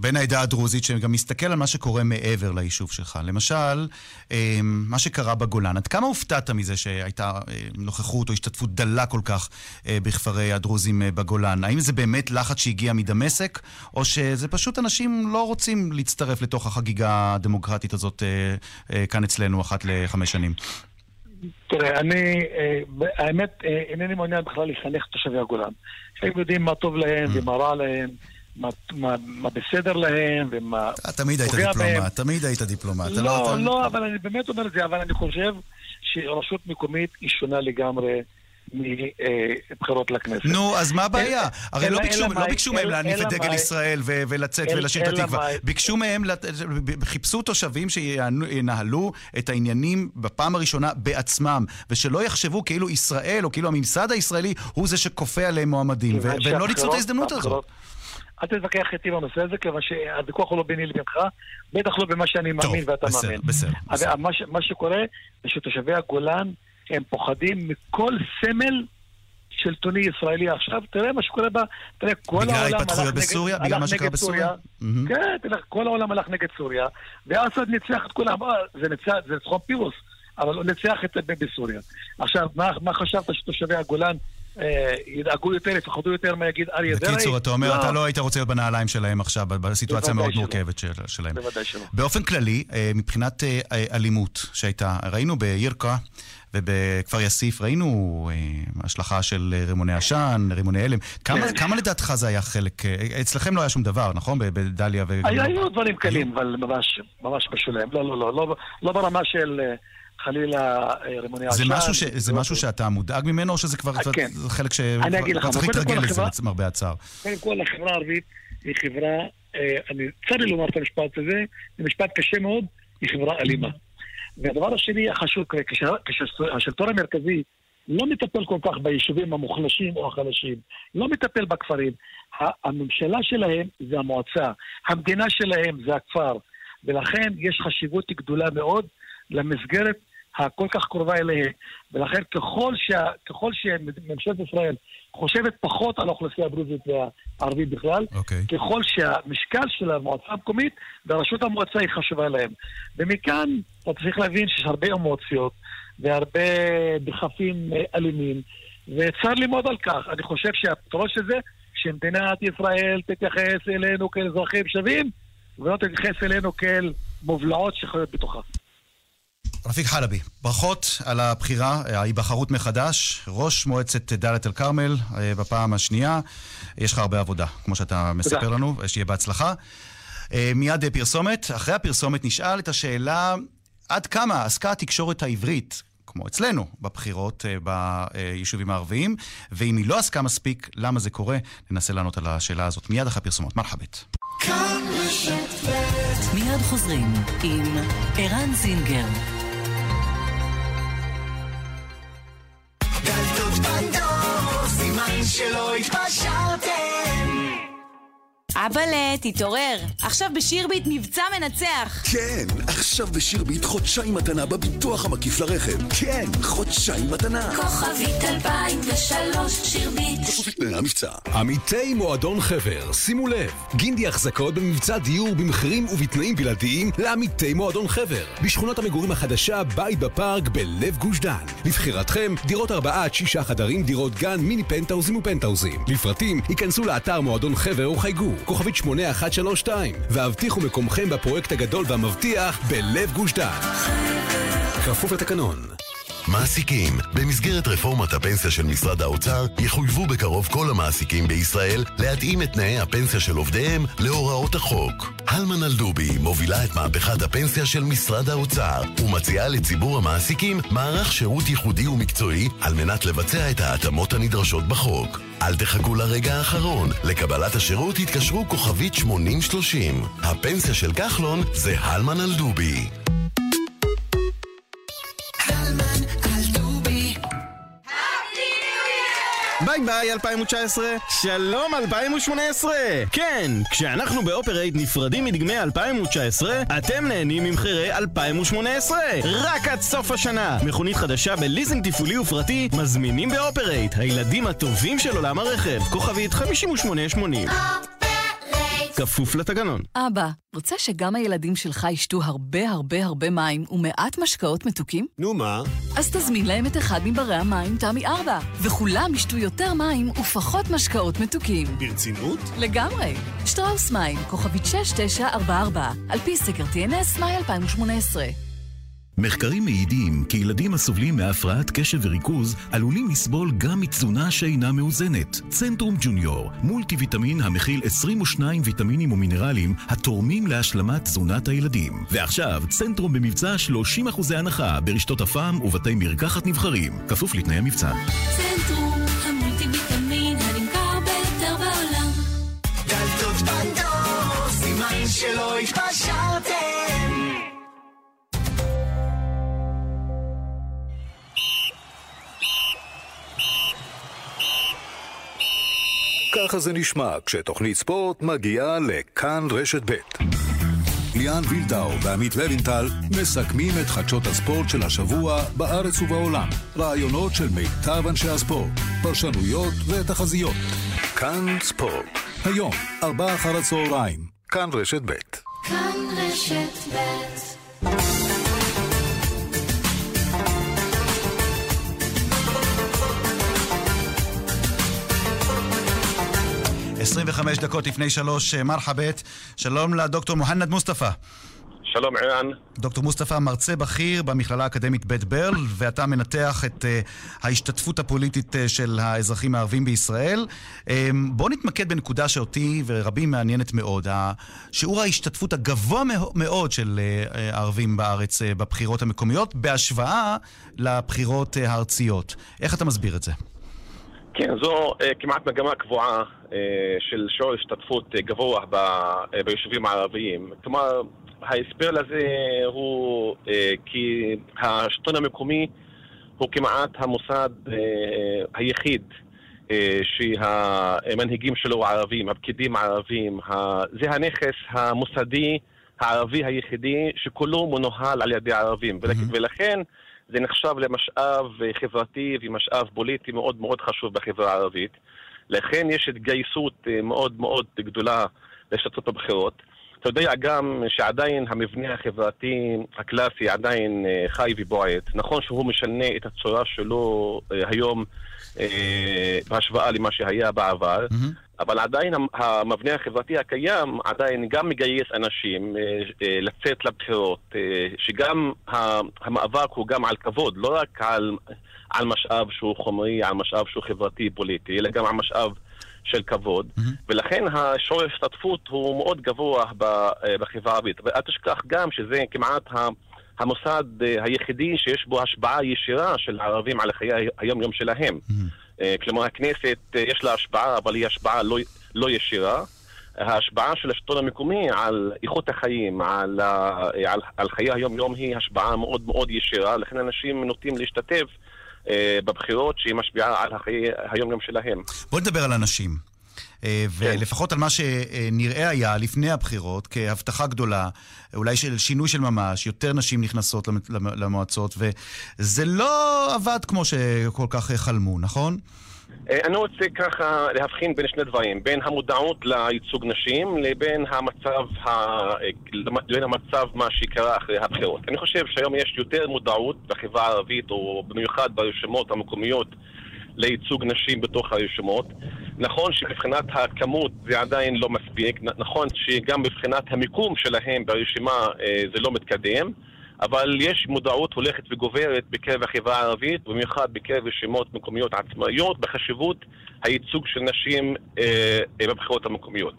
Speaker 7: בן העדה הדרוזית, שגם מסתכל על מה שקורה מעבר ליישוב שלך. למשל, אמ, מה שקרה בגולן. עד כמה הופתעת מזה שהייתה אה, נוכחות או השתתפות דלה כל כך אה, בכפרי הדרוזים אה, בגולן? האם זה באמת לחץ שהגיע מדמשק, או שזה פשוט אנשים לא רוצים להצטרף לתוך החגיגה הדמוקרטית הזאת כאן אצלנו אחת לחמש שנים?
Speaker 9: תראה, אני, האמת, אינני מעוניין בכלל לחנך את תושבי הגולן. הם יודעים מה טוב להם mm. ומה רע להם. מה, מה, מה בסדר להם ומה
Speaker 7: אה, תמיד היית דיפלומט, תמיד היית דיפלומט.
Speaker 9: לא, לא, לא, אבל אני באמת אומר את זה, אבל אני חושב שרשות מקומית היא שונה לגמרי. מבחירות לכנסת.
Speaker 7: נו, אז מה הבעיה? הרי לא ביקשו מהם להניף את דגל ישראל ולצאת ולשיר את התקווה. ביקשו מהם, חיפשו תושבים שינהלו את העניינים בפעם הראשונה בעצמם, ושלא יחשבו כאילו ישראל, או כאילו הממסד הישראלי, הוא זה שכופה עליהם מועמדים, והם לא ניצלו את ההזדמנות הזאת.
Speaker 9: אל תתווכח איתי בנושא הזה, כיוון שהוויכוח הוא לא ביני לבינך, בטח לא במה שאני מאמין ואתה
Speaker 7: בסדר,
Speaker 9: מאמין.
Speaker 7: בסדר, בסדר.
Speaker 9: מה, מה שקורה זה שתושבי הגולן, הם פוחדים מכל סמל שלטוני ישראלי עכשיו, תראה מה שקורה בה, תראה, כל העולם
Speaker 7: הלך נגד... בגלל ההתפתחויות בסוריה? בגלל מה שקרה בסוריה?
Speaker 9: Mm-hmm. כן, תראה, כל העולם הלך נגד סוריה, ואסד ניצח את כולם, אה, זה ניצח, זה ניצחון פירוס, אבל הוא ניצח את זה בסוריה. עכשיו, מה, מה חשבת שתושבי הגולן ידאגו יותר, יפחדו יותר מה יגיד אריה דרעי.
Speaker 7: בקיצור, אתה אומר, לא. אתה לא היית רוצה להיות בנהליים שלהם עכשיו, בסיטואציה המאוד מורכבת שלהם.
Speaker 9: בוודאי שלא.
Speaker 7: באופן כללי, אה, מבחינת אה, אלימות שהייתה, ראינו בירקה ובכפר יאסיף, ראינו השלכה של רימוני עשן, רימוני הלם. כמה לדעתך זה היה חלק, אצלכם לא היה שום דבר, נכון? בדליה ו...
Speaker 9: היו דברים קלים, אבל ממש בשוליים. לא, לא, לא, לא, לא ברמה של... חלילה אה, רימוני עשן.
Speaker 7: זה משהו, ש... זה משהו שאתה מודאג ממנו, או שזה כבר כן. חלק שכבר צריך להתרגל לזה, למרבה הצער?
Speaker 9: קודם כל, החברה הערבית היא חברה, אה, אני צר לי לומר את המשפט הזה, זה משפט קשה מאוד, היא חברה אלימה. והדבר השני החשוב, כשהשלטון המרכזי לא מטפל כל כך ביישובים המוחלשים או החלשים, לא מטפל בכפרים, הממשלה שלהם זה המועצה, המדינה שלהם זה הכפר, ולכן יש חשיבות גדולה מאוד למסגרת הכל כך קרובה אליהם. ולכן ככל, שה, ככל שממשלת ישראל חושבת פחות על האוכלוסייה הדרוזית והערבית בכלל,
Speaker 7: okay. אוקיי.
Speaker 9: ככל שהמשקל של המועצה המקומית וראשות המועצה היא חשובה להם. ומכאן אתה צריך להבין שיש הרבה אמוציות והרבה דחפים אלימים, וצר לי מאוד על כך. אני חושב שהפתרון של זה, שמדינת ישראל תתייחס אלינו כאל אזרחים שווים, ולא תתייחס אלינו כאל מובלעות שחיות בתוכה.
Speaker 7: רפיק חלבי, ברכות על הבחירה, ההיבחרות מחדש, ראש מועצת דאלית אל-כרמל אה, בפעם השנייה. יש לך הרבה עבודה, כמו שאתה מספר תודה. לנו, שיהיה בהצלחה. אה, מיד פרסומת. אחרי הפרסומת נשאל את השאלה עד כמה עסקה התקשורת העברית, כמו אצלנו, בבחירות אה, ביישובים הערביים, ואם היא לא עסקה מספיק, למה זה קורה? ננסה לענות על השאלה הזאת מיד אחרי הפרסומות. מרחבת.
Speaker 6: מיד חוזרים עם ערן זינגר.
Speaker 3: שלא התפשרתם
Speaker 10: אבאלה, תתעורר. עכשיו בשירביט מבצע מנצח.
Speaker 11: כן, עכשיו בשירביט חודשיים מתנה בביטוח המקיף לרכב. כן, חודשיים מתנה.
Speaker 3: כוכבית 2003 שירביט.
Speaker 11: בכפוף לתנאי המבצע.
Speaker 12: עמיתי מועדון חבר, שימו לב, גינדי החזקות במבצע דיור במחירים ובתנאים בלעדיים לעמיתי מועדון חבר. בשכונת המגורים החדשה, בית בפארק בלב גוש דן. לבחירתכם, דירות ארבעה עד שישה חדרים, דירות גן, מיני פנטהאוזים ופנטהאוזים. לפרטים, היכנסו לאתר מועדון חבר או חייגו. כוכבית 8132, והבטיחו מקומכם בפרויקט הגדול והמבטיח בלב גוש דן. כפוף לתקנון.
Speaker 13: מעסיקים, במסגרת רפורמת הפנסיה של משרד האוצר, יחויבו בקרוב כל המעסיקים בישראל להתאים את תנאי הפנסיה של עובדיהם להוראות החוק. הלמן אלדובי מובילה את מהפכת הפנסיה של משרד האוצר, ומציעה לציבור המעסיקים מערך שירות ייחודי ומקצועי על מנת לבצע את ההתאמות הנדרשות בחוק. אל תחכו לרגע האחרון, לקבלת השירות התקשרו כוכבית 8030. הפנסיה של כחלון זה הלמן אלדובי.
Speaker 14: ביי ביי 2019, שלום 2018! כן, כשאנחנו באופרייט נפרדים מדגמי 2019, אתם נהנים ממחירי 2018! רק עד סוף השנה! מכונית חדשה בליסינג תפעולי ופרטי, מזמינים באופרייט, הילדים הטובים של עולם הרכב, כוכבית 5880. כפוף לתקנון.
Speaker 6: אבא, רוצה שגם הילדים שלך ישתו הרבה הרבה הרבה מים ומעט משקאות מתוקים?
Speaker 15: נו מה?
Speaker 6: אז תזמין להם את אחד מברי המים תמי 4, וכולם ישתו יותר מים ופחות משקאות מתוקים.
Speaker 15: ברצינות?
Speaker 6: לגמרי. שטראוס מים, כוכבית 6944, על פי סקר TNS, מאי 2018.
Speaker 12: מחקרים מעידים כי ילדים הסובלים מהפרעת קשב וריכוז עלולים לסבול גם מתזונה שאינה מאוזנת. צנטרום ג'וניור, מולטי ויטמין המכיל 22 ויטמינים ומינרלים התורמים להשלמת תזונת הילדים. ועכשיו, צנטרום במבצע 30% הנחה ברשתות הפעם ובתי מרקחת נבחרים. כפוף לתנאי המבצע.
Speaker 3: צנטרום, המולטי ויטמין הנמכר ביותר בעולם.
Speaker 16: דלתות פנדור, סימן שלא התפשרתם.
Speaker 17: ככה זה נשמע כשתוכנית ספורט מגיעה לכאן רשת ב'. ליאן וילדאו ועמית לוינטל מסכמים את חדשות הספורט של השבוע בארץ ובעולם. רעיונות של מיטב אנשי הספורט, פרשנויות ותחזיות. כאן ספורט. היום, ארבעה אחר הצהריים. כאן רשת ב'.
Speaker 3: כאן רשת ב'
Speaker 7: 25 דקות לפני שלוש, אה, מרחבת. שלום לדוקטור מוהנד מוסטפא.
Speaker 18: שלום ערן.
Speaker 7: דוקטור מוסטפא מרצה בכיר במכללה האקדמית בית ברל, ואתה מנתח את uh, ההשתתפות הפוליטית uh, של האזרחים הערבים בישראל. Um, בוא נתמקד בנקודה שאותי ורבים מעניינת מאוד, שיעור ההשתתפות הגבוה מאוד של uh, הערבים בארץ uh, בבחירות המקומיות, בהשוואה לבחירות uh, הארציות. איך אתה מסביר את זה?
Speaker 18: כן, זו uh, כמעט מגמה קבועה uh, של שיעור השתתפות uh, גבוה ב, uh, ביישובים הערביים. כלומר, ההסבר לזה הוא uh, כי השלטון המקומי הוא כמעט המוסד uh, היחיד uh, שהמנהיגים שלו ערבים, הפקידים הערבים, ה... זה הנכס המוסדי הערבי היחידי שכולו מנוהל על ידי ערבים. Mm-hmm. ולכן זה נחשב למשאב חברתי ומשאב פוליטי מאוד מאוד חשוב בחברה הערבית. לכן יש התגייסות מאוד מאוד גדולה להשתתפות בבחירות. אתה יודע גם שעדיין המבנה החברתי הקלאסי עדיין חי ובועט. נכון שהוא משנה את הצורה שלו היום בהשוואה למה שהיה בעבר, mm-hmm. אבל עדיין המבנה החברתי הקיים עדיין גם מגייס אנשים לצאת לבחירות, שגם המאבק הוא גם על כבוד, לא רק על, על משאב שהוא חומרי, על משאב שהוא חברתי פוליטי, אלא גם על משאב של כבוד, mm-hmm. ולכן השיעור ההשתתפות הוא מאוד גבוה בחברה הערבית. ואל תשכח גם שזה כמעט המוסד היחידי שיש בו השפעה ישירה של הערבים על חיי היום-יום שלהם. Mm-hmm. כלומר, הכנסת יש לה השפעה, אבל היא השפעה לא, לא ישירה. ההשפעה של השלטון המקומי על איכות החיים, על, על, על חיי היום-יום היא השפעה מאוד מאוד ישירה, לכן אנשים נוטים להשתתף אה, בבחירות שהיא משפיעה על החיי היום-יום שלהם.
Speaker 7: בוא נדבר על אנשים. אה. ולפחות על מה שנראה היה לפני הבחירות כהבטחה גדולה, אולי של שינוי של ממש, יותר נשים נכנסות למועצות, וזה לא עבד כמו שכל כך חלמו, נכון?
Speaker 18: אה, אני רוצה ככה להבחין בין שני דברים, בין המודעות לייצוג נשים לבין המצב, ה... לבין המצב מה שקרה אחרי הבחירות. אני חושב שהיום יש יותר מודעות בחברה הערבית, או במיוחד ברשימות המקומיות, לייצוג נשים בתוך הרשימות. נכון שמבחינת הכמות זה עדיין לא מספיק, נכון שגם מבחינת המיקום שלהם ברשימה אה, זה לא מתקדם. אבל יש מודעות הולכת וגוברת בקרב החברה הערבית, במיוחד בקרב רשימות מקומיות עצמאיות, בחשיבות הייצוג של נשים אה, בבחירות המקומיות.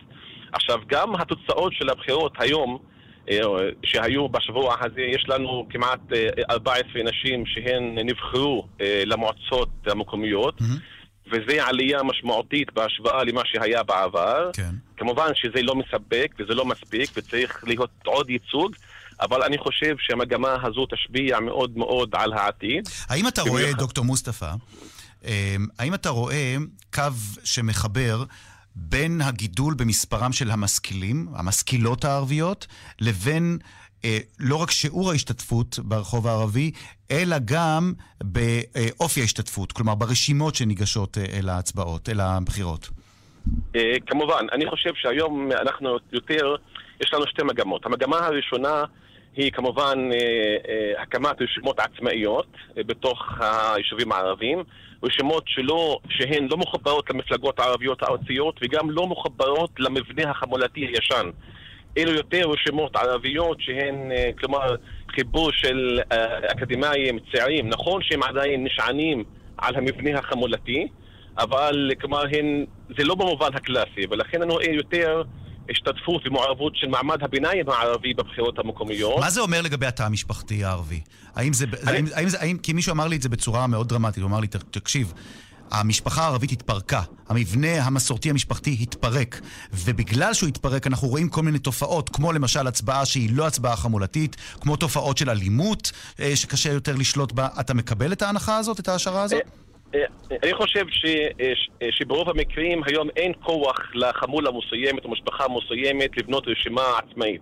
Speaker 18: עכשיו, גם התוצאות של הבחירות היום, שהיו בשבוע הזה, יש לנו כמעט אה, 14 נשים שהן נבחרו אה, למועצות המקומיות. וזה עלייה משמעותית בהשוואה למה שהיה בעבר.
Speaker 7: כן.
Speaker 18: כמובן שזה לא מספק וזה לא מספיק וצריך להיות עוד ייצוג, אבל אני חושב שהמגמה הזו תשפיע מאוד מאוד על העתיד.
Speaker 7: האם אתה רואה, דוקטור מוסטפא, אה, האם אתה רואה קו שמחבר בין הגידול במספרם של המשכילים, המשכילות הערביות, לבין אה, לא רק שיעור ההשתתפות ברחוב הערבי, אלא גם באופי ההשתתפות, כלומר ברשימות שניגשות אה, אל ההצבעות, אל הבחירות?
Speaker 18: אה, כמובן, אני חושב שהיום אנחנו יותר, יש לנו שתי מגמות. המגמה הראשונה היא כמובן אה, אה, הקמת רשימות עצמאיות אה, בתוך היישובים הערביים, רשימות שלא, שהן לא מחוברות למפלגות הערביות הארציות וגם לא מחוברות למבנה החמולתי הישן. אלו יותר רשימות ערביות שהן, אה, כלומר, חיבור של אה, אקדמאים צעירים. נכון שהם עדיין נשענים על המבנה החמולתי, אבל כלומר הן, זה לא במובן הקלאסי, ולכן אני רואה יותר השתתפות ומעורבות של מעמד הביניים הערבי בבחירות המקומיות.
Speaker 7: מה זה אומר לגבי התא המשפחתי הערבי? האם זה, האם, האם זה, האם, כי מישהו אמר לי את זה בצורה מאוד דרמטית, הוא אמר לי, "ת- תקשיב, המשפחה הערבית התפרקה, המבנה המסורתי המשפחתי התפרק, ובגלל שהוא התפרק אנחנו רואים כל מיני תופעות, כמו למשל הצבעה שהיא לא הצבעה חמולתית, כמו תופעות של אלימות אה, שקשה יותר לשלוט בה. אתה מקבל את ההנחה הזאת, את ההשערה הזאת?
Speaker 18: אה, אני חושב ש, אה, אה, שברוב המקרים היום אין כוח לחמולה מסוימת או משפחה מסוימת לבנות רשימה עצמאית.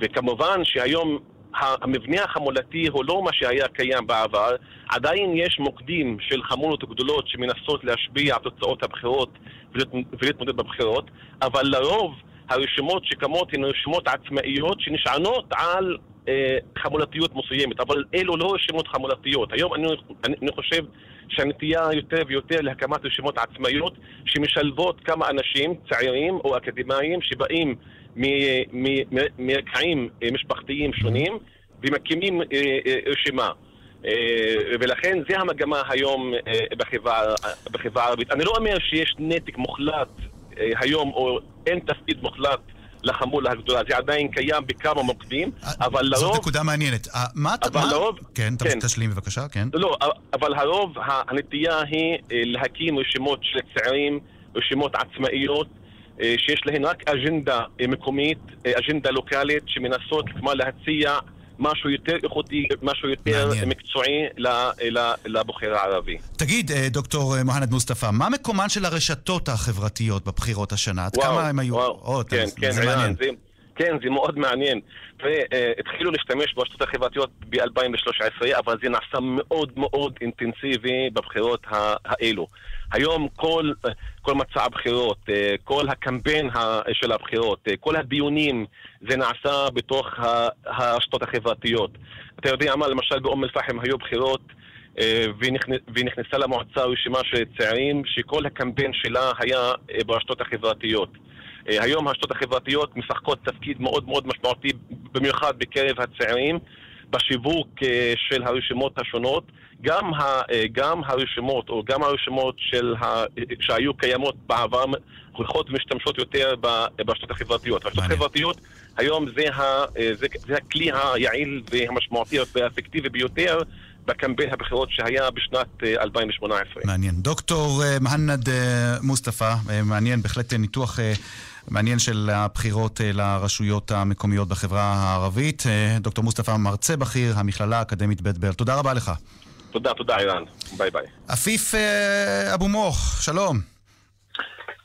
Speaker 18: וכמובן שהיום המבנה החמולתי הוא לא מה שהיה קיים בעבר, עדיין יש מוקדים של חמולות גדולות שמנסות להשפיע על תוצאות הבחירות ולהת- ולהתמודד בבחירות, אבל לרוב הרשימות שקמות הן רשימות עצמאיות שנשענות על חמולתיות מסוימת, אבל אלו לא רשימות חמולתיות. היום אני, אני, אני חושב שהנטייה יותר ויותר להקמת רשימות עצמאיות שמשלבות כמה אנשים צעירים או אקדמאים שבאים מרקעים אה, משפחתיים שונים ומקימים אה, אה, רשימה. ולכן זה המגמה היום בחברה הערבית. אני לא אומר שיש נתק מוחלט היום או אין תפקיד מוחלט לחמולה הגדולה, זה עדיין קיים בכמה מוקדים, אבל
Speaker 7: זאת
Speaker 18: לרוב...
Speaker 7: נקודה מעניינת. אה, מה אתה...
Speaker 18: אבל לרוב-
Speaker 7: כן,
Speaker 18: כן.
Speaker 7: תשלים בבקשה, כן.
Speaker 18: לא, אבל הרוב, הנטייה היא אה, להקים רשימות של צעירים, רשימות עצמאיות, אה, שיש להן רק אג'נדה אה, מקומית, אה, אג'נדה לוקאלית, שמנסות כלומר להציע משהו יותר איכותי, משהו יותר
Speaker 7: מעניין.
Speaker 18: מקצועי לבוחר הערבי.
Speaker 7: תגיד, אה, דוקטור אה, מוהנד מוסטפא, מה מקומן של הרשתות החברתיות בבחירות השנה? עד כמה הם היו?
Speaker 18: וואו,
Speaker 7: או,
Speaker 18: כן,
Speaker 7: זה-
Speaker 18: כן,
Speaker 7: זה מעניין.
Speaker 18: זה, כן, זה מאוד מעניין. והתחילו להשתמש ברשתות החברתיות ב-2013, אבל זה נעשה מאוד מאוד אינטנסיבי בבחירות האלו. היום כל, כל מצע הבחירות, כל הקמפיין של הבחירות, כל הדיונים, זה נעשה בתוך הרשתות החברתיות. אתה יודע מה, למשל באום אל-פחם היו בחירות ונכנ- ונכנסה למועצה רשימה של צעירים שכל הקמפיין שלה היה ברשתות החברתיות. אה, היום הרשתות החברתיות משחקות תפקיד מאוד מאוד משמעותי, במיוחד בקרב הצעירים, בשיווק אה, של הרשימות השונות. גם, ה, אה, גם הרשימות, או גם הרשימות של ה, שהיו קיימות בעבר, הולכות ומשתמשות יותר ברשתות החברתיות. הרשתות החברתיות היום זה, ה, זה, זה הכלי היעיל והמשמעותי והאפקטיבי ביותר בקמפיין הבחירות שהיה בשנת אה, 2018.
Speaker 7: מעניין. דוקטור מהנד מוסטפא, מעניין, בהחלט ניתוח מעניין של הבחירות אה, לרשויות המקומיות בחברה הערבית. אה, דוקטור מוסטפא מרצה בכיר, המכללה האקדמית בית ברל. תודה רבה לך.
Speaker 18: תודה, תודה ערן. ביי ביי.
Speaker 7: עפיף אה, אבו מוך, שלום.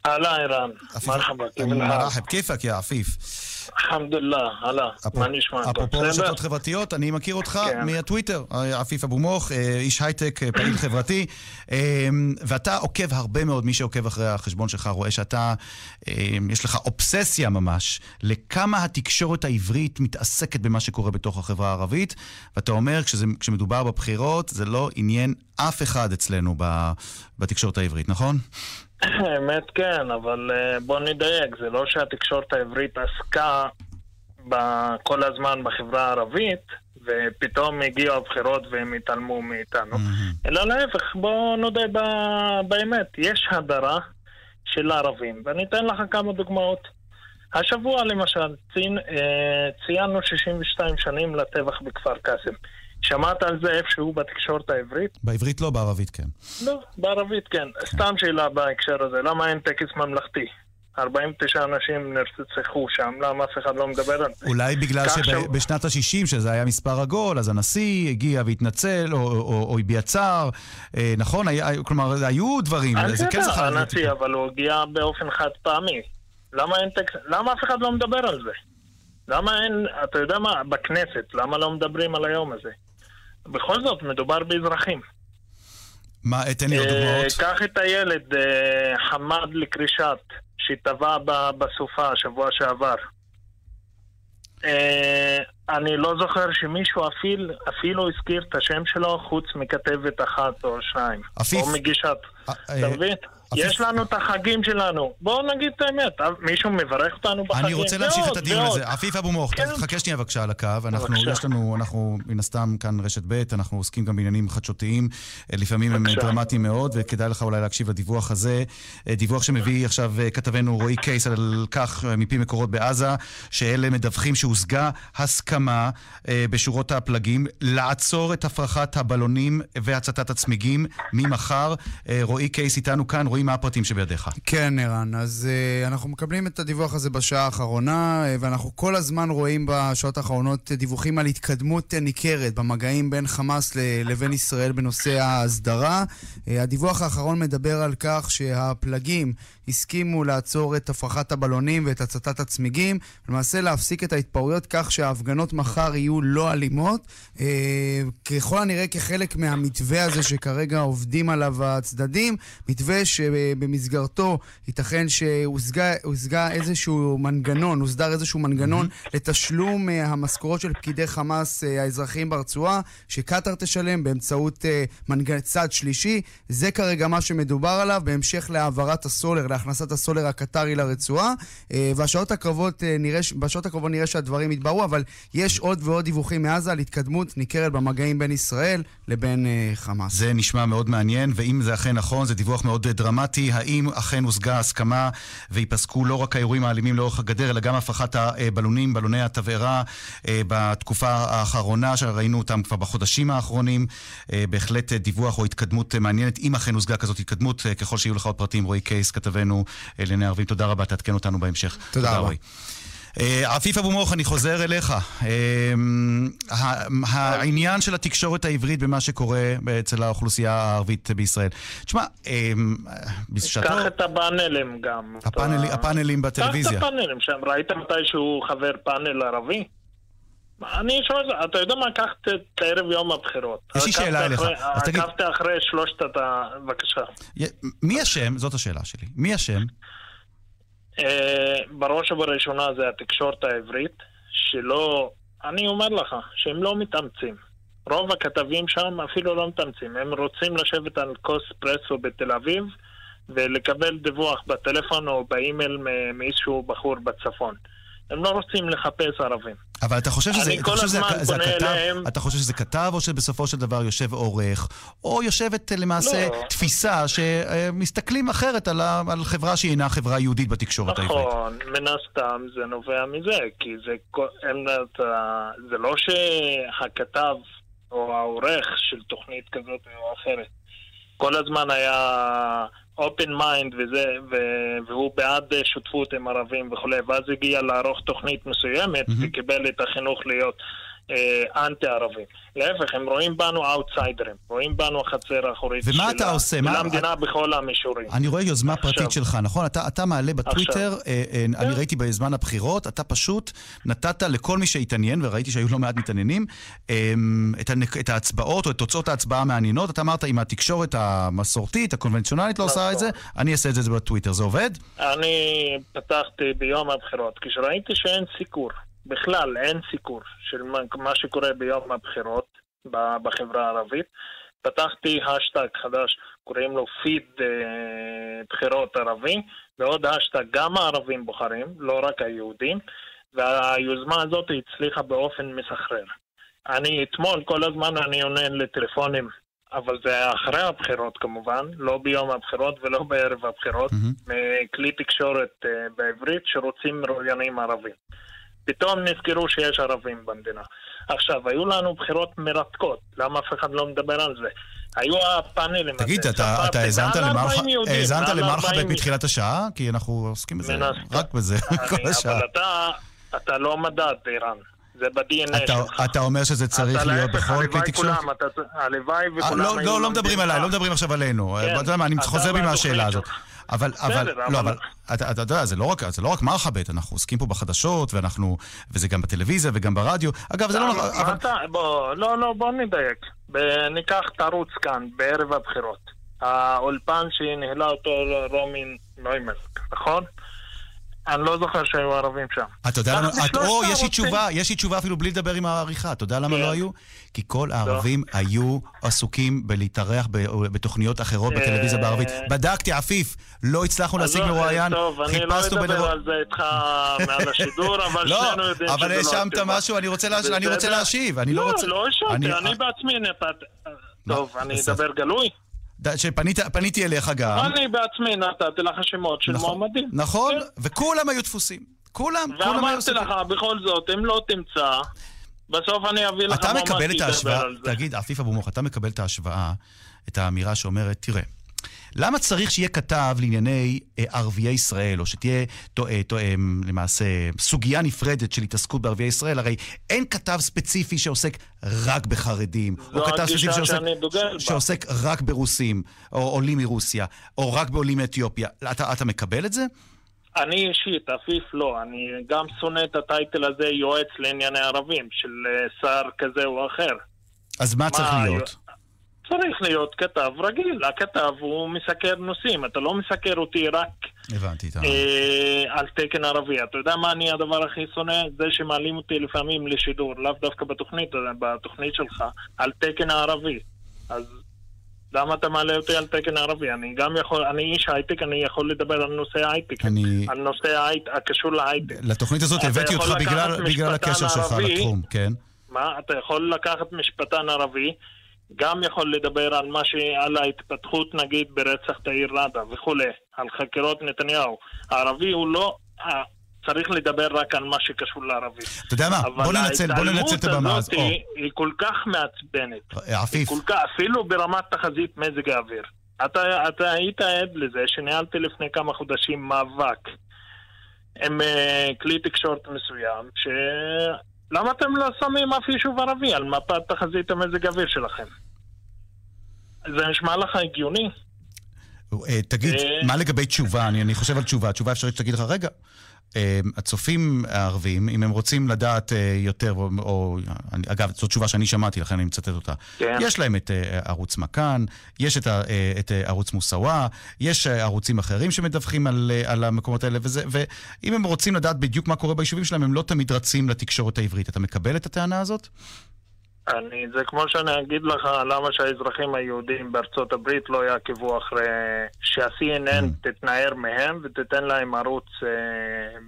Speaker 19: אהלן ערן, مرحبا, كيف.
Speaker 7: مرحبا, كيفك يا עפיף.
Speaker 19: الحمد لله, الله, מה נשמע?
Speaker 7: אפרופו רשתות חברתיות, אני מכיר אותך
Speaker 19: כן.
Speaker 7: מהטוויטר, אה, עפיף אבו מוך, אה, איש הייטק, אה, פעיל חברתי, ואתה עוקב הרבה מאוד, מי שעוקב אחרי החשבון שלך רואה שאתה, יש לך אובססיה ממש, לכמה התקשורת העברית מתעסקת במה שקורה בתוך החברה הערבית, ואתה אומר, כשמדובר בבחירות, זה לא עניין אף אחד אצלנו בתקשורת העברית, נכון?
Speaker 19: האמת כן, אבל אה, בוא נדייק, זה לא שהתקשורת העברית עסקה כל הזמן בחברה הערבית, ופתאום הגיעו הבחירות והם התעלמו מאיתנו. אלא להפך, בואו נודה ב- באמת, יש הדרה של הערבים, ואני אתן לך כמה דוגמאות. השבוע למשל צין, אה, ציינו 62 שנים לטבח בכפר קאסם. שמעת על זה איפשהו בתקשורת העברית?
Speaker 7: בעברית לא, בערבית כן.
Speaker 19: לא, בערבית כן. סתם שאלה בהקשר הזה, למה אין טקס ממלכתי? 49 אנשים נרצחו שם, למה אף אחד לא מדבר על זה?
Speaker 7: אולי בגלל
Speaker 19: כך שם-
Speaker 7: שבשנת ה-60, שזה היה מספר עגול, אז הנשיא הגיע והתנצל, או- או או הביע צער, אה, נכון? היה- כלומר, היו דברים, זה כן זכה... לזה
Speaker 19: הנשיא, אבל הוא הגיע באופן חד פעמי. למה אין טקס... למה אף אחד לא מדבר על זה? למה אין... אתה יודע מה? בכנסת, למה לא מדברים על היום הזה? בכל זאת, מדובר באזרחים.
Speaker 7: מה, תן לי עוד
Speaker 19: אה,
Speaker 7: דוגמאות.
Speaker 19: קח את הילד אה, חמד לקרישת, שטבע בסופה השבוע שעבר. אה, אני לא זוכר שמישהו אפילו, אפילו הזכיר את השם שלו חוץ מכתבת אחת או שניים.
Speaker 7: עפיף.
Speaker 19: או מגישת. אתה מבין? יש לנו את החגים שלנו. בואו נגיד את האמת. אה, מישהו מברך אותנו בחגים?
Speaker 7: אני רוצה להמשיך את הדיון. הזה. עפיף אבו מוך,
Speaker 19: כן.
Speaker 7: חכה שנייה בבקשה על הקו. אנחנו. יש לנו, אנחנו מן הסתם כאן רשת ב', אנחנו עוסקים גם בעניינים חדשותיים. אה, לפעמים הם
Speaker 19: בבקשה.
Speaker 7: דרמטיים מאוד, וכדאי לך אולי להקשיב לדיווח הזה. אה, דיווח שמביא עכשיו אה, כתבנו רועי קייס על כך, אה, מפי מקורות בעזה, שאלה מדווחים שהושגה הסכמה אה, בשורות הפלגים לעצור את הפרחת הבלונים והצתת הצמיגים ממחר. אה, רועי קייס איתנו כאן, רועי, מה הפרטים שבידיך?
Speaker 20: כן, ערן. אז uh, אנחנו מקבלים את הדיווח הזה בשעה האחרונה, uh, ואנחנו כל הזמן רואים בשעות האחרונות דיווחים על התקדמות ניכרת במגעים בין חמאס לבין ישראל בנושא ההסדרה. Uh, הדיווח האחרון מדבר על כך שהפלגים הסכימו לעצור את הפרחת הבלונים ואת הצתת הצמיגים, למעשה להפסיק את ההתפרעויות כך שההפגנות מחר יהיו לא אלימות. Uh, ככל הנראה כחלק מהמתווה הזה שכרגע עובדים עליו הצדדים, מתווה שבמסגרתו ייתכן שהושגה הושגה איזשהו מנגנון, הוסדר איזשהו מנגנון לתשלום אה, המשכורות של פקידי חמאס אה, האזרחיים ברצועה, שקטאר תשלם באמצעות אה, מנגנ... צד שלישי. זה כרגע מה שמדובר עליו, בהמשך להעברת הסולר, להכנסת הסולר הקטרי לרצועה. והשעות הקרובות אה, נראה, בשעות הקרובות נראה שהדברים יתבררו, אבל יש עוד ועוד דיווחים מעזה על התקדמות ניכרת במגעים בין ישראל לבין חמאס.
Speaker 7: זה נשמע מאוד מעניין, ואם זה אכן נכון, זה דיווח מאוד אה, דרמטי. האם אכן הושגה הסכמה וייפסקו לא רק האירועים האלימים לאורך הגדר, אלא גם הפרחת הבלונים, בלוני התבערה, אה, בתקופה האחרונה, שראינו אותם כבר בחודשים האחרונים. אה, בהחלט דיווח או התקדמות מעניינת, אם אכן הושגה כזאת התקדמות. אה, ככל שיהיו לך עוד פרטים, רועי קייס, כתבנו לענייני ערבים, תודה רבה, תעדכן אותנו בהמשך.
Speaker 20: תודה רבה.
Speaker 7: רועי. אה, עפיף אבו מוך, אני חוזר אליך. אה, העניין של התקשורת העברית במה שקורה אצל האוכלוסייה הערבית בישראל. תשמע, אה, בשעתו...
Speaker 19: קח את הפאנלים גם.
Speaker 7: הפאנלים- בטלוויזיה.
Speaker 19: קח את הפאנלים שם, ראית מתישהו חבר פאנל ערבי? אני שואל, אתה יודע מה, קח את ערב יום הבחירות.
Speaker 7: יש לי שאלה אליך.
Speaker 19: עקבת אחרי שלושת ה... בבקשה.
Speaker 7: מי אשם? זאת השאלה שלי. מי אשם?
Speaker 19: אה, בראש ובראשונה זה התקשורת העברית, שלא... אני אומר לך, שהם לא מתאמצים. רוב הכתבים שם אפילו לא מתאמצים. הם רוצים לשבת על כוס פרסו בתל אביב ולקבל דיווח בטלפון או באימייל מאיזשהו בחור בצפון. הם לא רוצים לחפש ערבים.
Speaker 7: אבל אתה חושב שזה, אתה חושב שזה, זה הכתב,
Speaker 19: אליהם.
Speaker 7: אתה חושב שזה כתב, או שבסופו של דבר יושב עורך, או יושבת אה, למעשה
Speaker 19: לא.
Speaker 7: תפיסה שמסתכלים אחרת על, ה- על חברה שהיא אינה חברה יהודית בתקשורת העברית.
Speaker 19: נכון, מן הסתם זה נובע מזה, כי זה, אין, אתה, זה לא שהכתב או העורך של תוכנית כזאת או אחרת כל הזמן היה open mind וזה, ו, והוא בעד שותפות עם ערבים וכולי, ואז הגיע לערוך תוכנית מסוימת וקיבל את החינוך להיות אה, אנטי-ערבים. להפך, הם רואים בנו אאוטסיידרים, רואים בנו החצר האחורית
Speaker 7: ומה
Speaker 19: של
Speaker 7: אתה
Speaker 19: ה-
Speaker 7: עושה?
Speaker 19: של
Speaker 7: מה-
Speaker 19: המדינה בכל המישורים.
Speaker 7: אני רואה יוזמה
Speaker 19: עכשיו.
Speaker 7: פרטית שלך, נכון? אתה, אתה מעלה בטוויטר,
Speaker 19: עכשיו.
Speaker 7: אה, אה, אני ראיתי בזמן הבחירות, אתה פשוט נתת לכל מי שהתעניין, וראיתי שהיו לא מעט מתעניינים, אה, את, הנק, את ההצבעות או את תוצאות ההצבעה המעניינות. אתה אמרת, אם התקשורת המסורתית, הקונבנציונלית לא עושה את זה, אני אעשה את זה בטוויטר. זה עובד?
Speaker 19: אני פתחתי ביום הבחירות, כשראיתי שאין סיקור, בכלל אין סיקור של מה, שקורה ביום הבחירות בחברה הערבית, פתחתי האשטג חדש, קוראים לו פיד אה, בחירות ערבי, ועוד האשטג גם הערבים בוחרים, לא רק היהודים, והיוזמה הזאת הצליחה באופן מסחרר. אני אתמול, כל הזמן אני עונה לטלפונים, אבל זה אחרי הבחירות כמובן, לא ביום הבחירות ולא בערב הבחירות, מכלי תקשורת אה, בעברית שרוצים מרואיינים ערבים. פתאום נזכרו שיש ערבים במדינה. עכשיו, היו לנו בחירות מרתקות, למה אף אחד לא מדבר על זה? היו הפאנלים...
Speaker 7: תגיד,
Speaker 19: הזה,
Speaker 7: אתה אתה האזנת
Speaker 19: מעל
Speaker 7: למרחה-
Speaker 19: 40 יהודים,
Speaker 7: האזנת
Speaker 19: מעל
Speaker 7: למרחה
Speaker 19: 40
Speaker 7: בית מתחילת השעה? כי אנחנו עוסקים בזה
Speaker 19: הסתם.
Speaker 7: רק בזה כל השעה.
Speaker 19: אבל אתה, אתה לא מדד, איראן. זה ב-DNA שלך.
Speaker 7: אתה אומר שזה צריך להיות בכל כלי תקשורת?
Speaker 19: הלוואי
Speaker 7: אה,
Speaker 19: וכולם
Speaker 7: לא,
Speaker 19: היו
Speaker 7: לא, לא מדברים עליי, לא מדברים עכשיו עלינו.
Speaker 19: כן,
Speaker 7: אתה יודע מה, אני חוזר בי מהשאלה הזאת. אבל, אבל, לא,
Speaker 19: אבל-
Speaker 7: אתה אתה יודע, זה לא רק, זה לא רק מרחבת, אנחנו עוסקים פה בחדשות, ואנחנו, וזה גם בטלוויזיה וגם ברדיו. אגב, זה לא נכון, אבל...
Speaker 19: בוא, לא, לא, בוא נדייק. ניקח את ערוץ כאן, בערב הבחירות. האולפן שניהלה אותו רומי נוימלק, נכון? אני לא זוכר שהיו ערבים שם.
Speaker 7: אתה יודע למה, את- או, יש לי. תשובה, יש לי תשובה אפילו בלי לדבר עם העריכה. אתה יודע למה
Speaker 19: כן.
Speaker 7: לא היו? כי כל הערבים היו עסוקים בלהתארח בתוכניות אחרות בטלוויזיה בערבית. בדקתי, עפיף, לא הצלחנו להשיג מרואיין,
Speaker 19: טוב, אני לא
Speaker 7: חיפשנו
Speaker 19: אדבר על זה איתך מעל השידור, אבל
Speaker 7: לא,
Speaker 19: שנינו יודעים שזה
Speaker 7: אבל
Speaker 19: לא
Speaker 7: האשמת
Speaker 19: התשובה.
Speaker 7: משהו, אני רוצה? להשיב, אני לא רוצה-
Speaker 19: לא, לא האשמתי,
Speaker 7: אני-
Speaker 19: אני בעצמי נתתי... טוב, אני. אדבר גלוי?
Speaker 7: שפנית- פניתי אליך גם.
Speaker 19: אני בעצמי נתתי לך שמות של מועמדים.
Speaker 7: נכון, וכולם היו דפוסים. כולם, כולם היו
Speaker 19: ואמרתי. לך, בכל זאת, אם לא תמצא, בסוף אני אביא לך
Speaker 7: אתה
Speaker 19: מועמד
Speaker 7: מקבל את
Speaker 19: שידבר
Speaker 7: ההשוואה,
Speaker 19: על זה.
Speaker 7: תגיד, עפיף אבו מוך, אתה מקבל את ההשוואה, את האמירה שאומרת, תראה, למה צריך שיהיה כתב לענייני אה, ערביי ישראל, או שתהיה תו- אה, תו- אה, למעשה סוגיה נפרדת של התעסקות בערביי ישראל? הרי אין כתב ספציפי שעוסק רק בחרדים,
Speaker 19: זו
Speaker 7: או כתב ספציפי שעוסק. שעוסק רק ברוסים, או עולים מרוסיה, או רק בעולים מאתיופיה. אתה, אתה מקבל את זה?
Speaker 19: אני אישית, עפיף לא, אני גם שונא את הטייטל הזה יועץ לענייני ערבים, של אה, שר כזה או אחר.
Speaker 7: אז מה צריך
Speaker 19: מה,
Speaker 7: להיות?
Speaker 19: צריך להיות כתב רגיל, הכתב הוא מסקר נושאים, אתה לא מסקר אותי רק
Speaker 7: הבנתי.
Speaker 19: אה, על תקן ערבי. אתה יודע מה אני הדבר הכי שונא? זה שמעלים אותי לפעמים לשידור, לאו דווקא בתוכנית, אלא בתוכנית שלך, על תקן הערבי. אז למה אתה מעלה אותי על תקן הערבי? אני גם יכול, אני איש הייטק, אני יכול לדבר על נושא הייטק,
Speaker 7: אני-
Speaker 19: על נושא ההייט- הקשור להייטק.
Speaker 7: לתוכנית הזאת הבאתי אותך בגלל, בגלל הקשר שלך
Speaker 19: ערבי,
Speaker 7: לתחום, כן?
Speaker 19: מה, אתה יכול לקחת משפטן ערבי, גם יכול לדבר על מה ש... על ההתפתחות נגיד ברצח תאיר ראדה וכולי, על חקירות נתניהו. הערבי הוא לא... צריך לדבר רק על מה שקשור לערבי.
Speaker 7: אתה יודע מה? בוא ננצל, בוא ננצל את הבמה הזאת.
Speaker 19: הזאת היא כל כך מעצבנת.
Speaker 7: עפיף,
Speaker 19: כל כך, אפילו ברמת תחזית מזג האוויר. אתה, אתה היית עד לזה שניהלתי לפני כמה חודשים מאבק עם אה, כלי תקשורת מסוים, ש... למה אתם לא שמים אף יישוב ערבי על מפת תחזית המזג האוויר שלכם? זה נשמע לך הגיוני?
Speaker 7: אה, תגיד,
Speaker 19: אה.
Speaker 7: מה לגבי תשובה? אני חושב על תשובה. תשובה אפשרית שתגיד לך, רגע, הצופים הערבים, אם הם רוצים לדעת אה, יותר, או- או... אני- אגב, זו תשובה שאני שמעתי, לכן אני מצטט אותה.
Speaker 19: כן.
Speaker 7: יש להם את אה, ערוץ מכאן, יש את אה, את ערוץ מוסאווה, יש ערוצים אחרים שמדווחים על על המקומות האלה, וזה- ואם הם רוצים לדעת בדיוק מה קורה ביישובים שלהם, הם לא תמיד רצים לתקשורת העברית. אתה מקבל את הטענה הזאת?
Speaker 19: אני, זה כמו שאני אגיד לך למה שהאזרחים היהודים בארצות הברית לא יעקבו אחרי... שה-CNN תתנער מהם ותיתן להם ערוץ אה,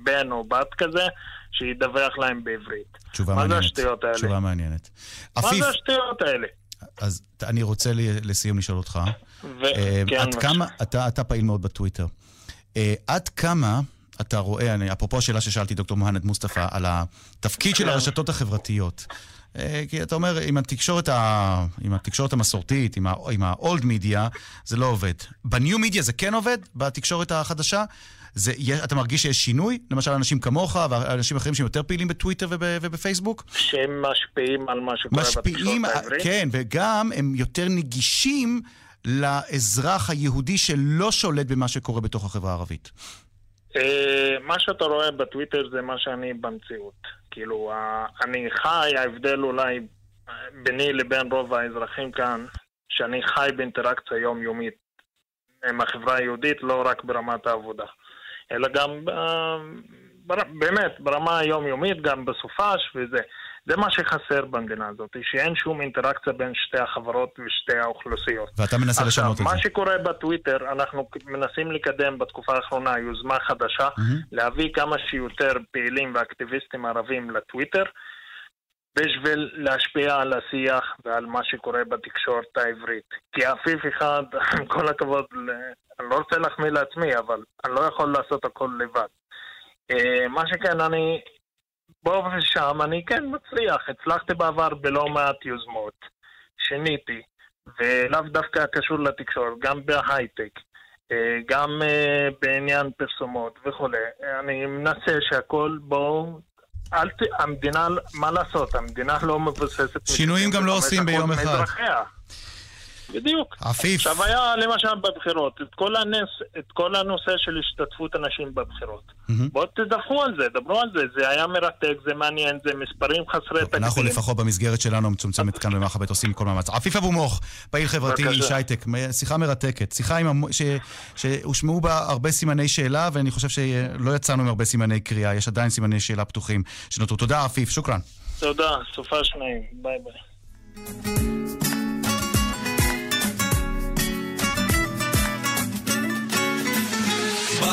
Speaker 19: בן או בת כזה, שידווח להם בעברית.
Speaker 7: תשובה
Speaker 19: מה זה
Speaker 7: מעניינת.
Speaker 19: השטויות האלה?
Speaker 7: תשובה מעניינת.
Speaker 19: מה
Speaker 7: עפיף,
Speaker 19: זה השטויות האלה?
Speaker 7: אז אני רוצה ל- לסיום לשאול אותך.
Speaker 19: ו-
Speaker 7: אה,
Speaker 19: כן,
Speaker 7: עד. כמה, אתה, אתה פעיל מאוד בטוויטר. אה, עד כמה אתה רואה, אני, אפרופו השאלה ששאלתי דוקטור מוהנד מוסטפא, על התפקיד של
Speaker 19: כן.
Speaker 7: הרשתות החברתיות. אה, כי אתה אומר, עם התקשורת, ה... עם התקשורת המסורתית, עם, ה... עם ה-old media, זה לא עובד. בניו media זה כן עובד, בתקשורת החדשה? זה, אתה מרגיש שיש שינוי? למשל, אנשים כמוך ואנשים אחרים שהם יותר פעילים בטוויטר וב, ובפייסבוק?
Speaker 19: שהם משפיעים על מה שקורה
Speaker 7: משפיעים,
Speaker 19: בתקשורת העברית?
Speaker 7: כן, וגם הם יותר נגישים לאזרח היהודי שלא שולט במה שקורה בתוך החברה הערבית.
Speaker 19: אה, מה שאתה רואה בטוויטר זה מה שאני במציאות. כאילו, אני חי, ההבדל אולי ביני לבין רוב האזרחים כאן, שאני חי באינטראקציה יומיומית עם החברה היהודית, לא רק ברמת העבודה, אלא גם אה, באמת ברמה היומיומית, גם בסופש וזה. זה מה שחסר במדינה הזאת, שאין שום אינטראקציה בין שתי החברות ושתי האוכלוסיות.
Speaker 7: ואתה מנסה לשנות את
Speaker 19: עכשיו,
Speaker 7: זה.
Speaker 19: מה שקורה בטוויטר, אנחנו מנסים לקדם בתקופה האחרונה יוזמה חדשה, להביא כמה שיותר פעילים ואקטיביסטים ערבים לטוויטר, בשביל להשפיע על השיח ועל מה שקורה בתקשורת העברית. כי עפיף אחד, עם כל הכבוד, אני לא רוצה להחמיא לעצמי, אבל אני לא יכול לעשות הכל לבד. אה, מה שכן, אני פה ושם, אני כן מצליח. הצלחתי בעבר בלא מעט יוזמות. שיניתי, ולאו דווקא קשור לתקשורת, גם בהייטק. אה, גם אה, בעניין פרסומות וכולי. אני מנסה שהכל, בואו, אל ת... המדינה, מה לעשות, המדינה לא מבוססת...
Speaker 7: שינויים גם לא עושים ביום אחד.
Speaker 19: מאזרחיה. בדיוק.
Speaker 7: עפיף.
Speaker 19: עכשיו היה למשל בבחירות, את כל, הנס, את כל הנושא של השתתפות אנשים בבחירות. בואו תדווחו על זה, דברו על זה, זה היה מרתק, זה מעניין, זה מספרים חסרי תקדים.
Speaker 7: אנחנו לפחות במסגרת שלנו המצומצמת כאן במחבט עושים כל מאמץ. עפיף אבו מוך, פעיל חברתי. איש הייטק, שיחה מרתקת. שיחה עם המ- ש- שהושמעו בה הרבה סימני שאלה, ואני חושב שלא יצאנו עם הרבה סימני קריאה, יש עדיין סימני שאלה פתוחים שנותרו. תודה עפיף, שוכרן.
Speaker 19: תודה, סופה שניים, ביי ביי.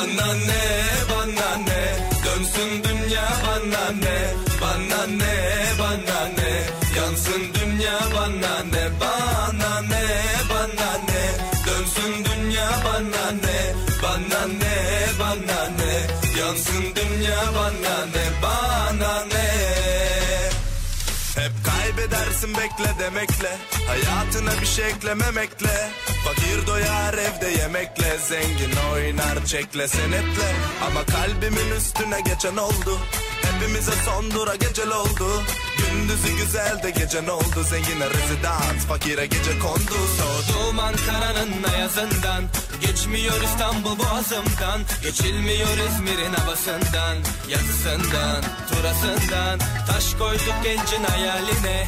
Speaker 21: Bana ne bana ne? Dönsün dünya bana ne? Bana ne bana ne? Yansın dünya bana ne? Bana ne bana ne? Dönsün dünya bana ne? Bana ne bana ne? Yansın dünya bana ne? Bana ne kaybedersin bekle demekle. Hayatına bir şey eklememekle. Fakir doyar evde yemekle. Zengin oynar çekle senetle. Ama kalbimin üstüne geçen oldu. Hepimize son dura gecel oldu. Gündüzü güzel de gece ne oldu? Zengine rezidans fakire gece kondu.
Speaker 22: Soğudum Ankara'nın ayazından. Geçmiyor İstanbul boğazımdan. Geçilmiyor İzmir'in havasından Yazısından, turasından. Taş koyduk gencin hayaline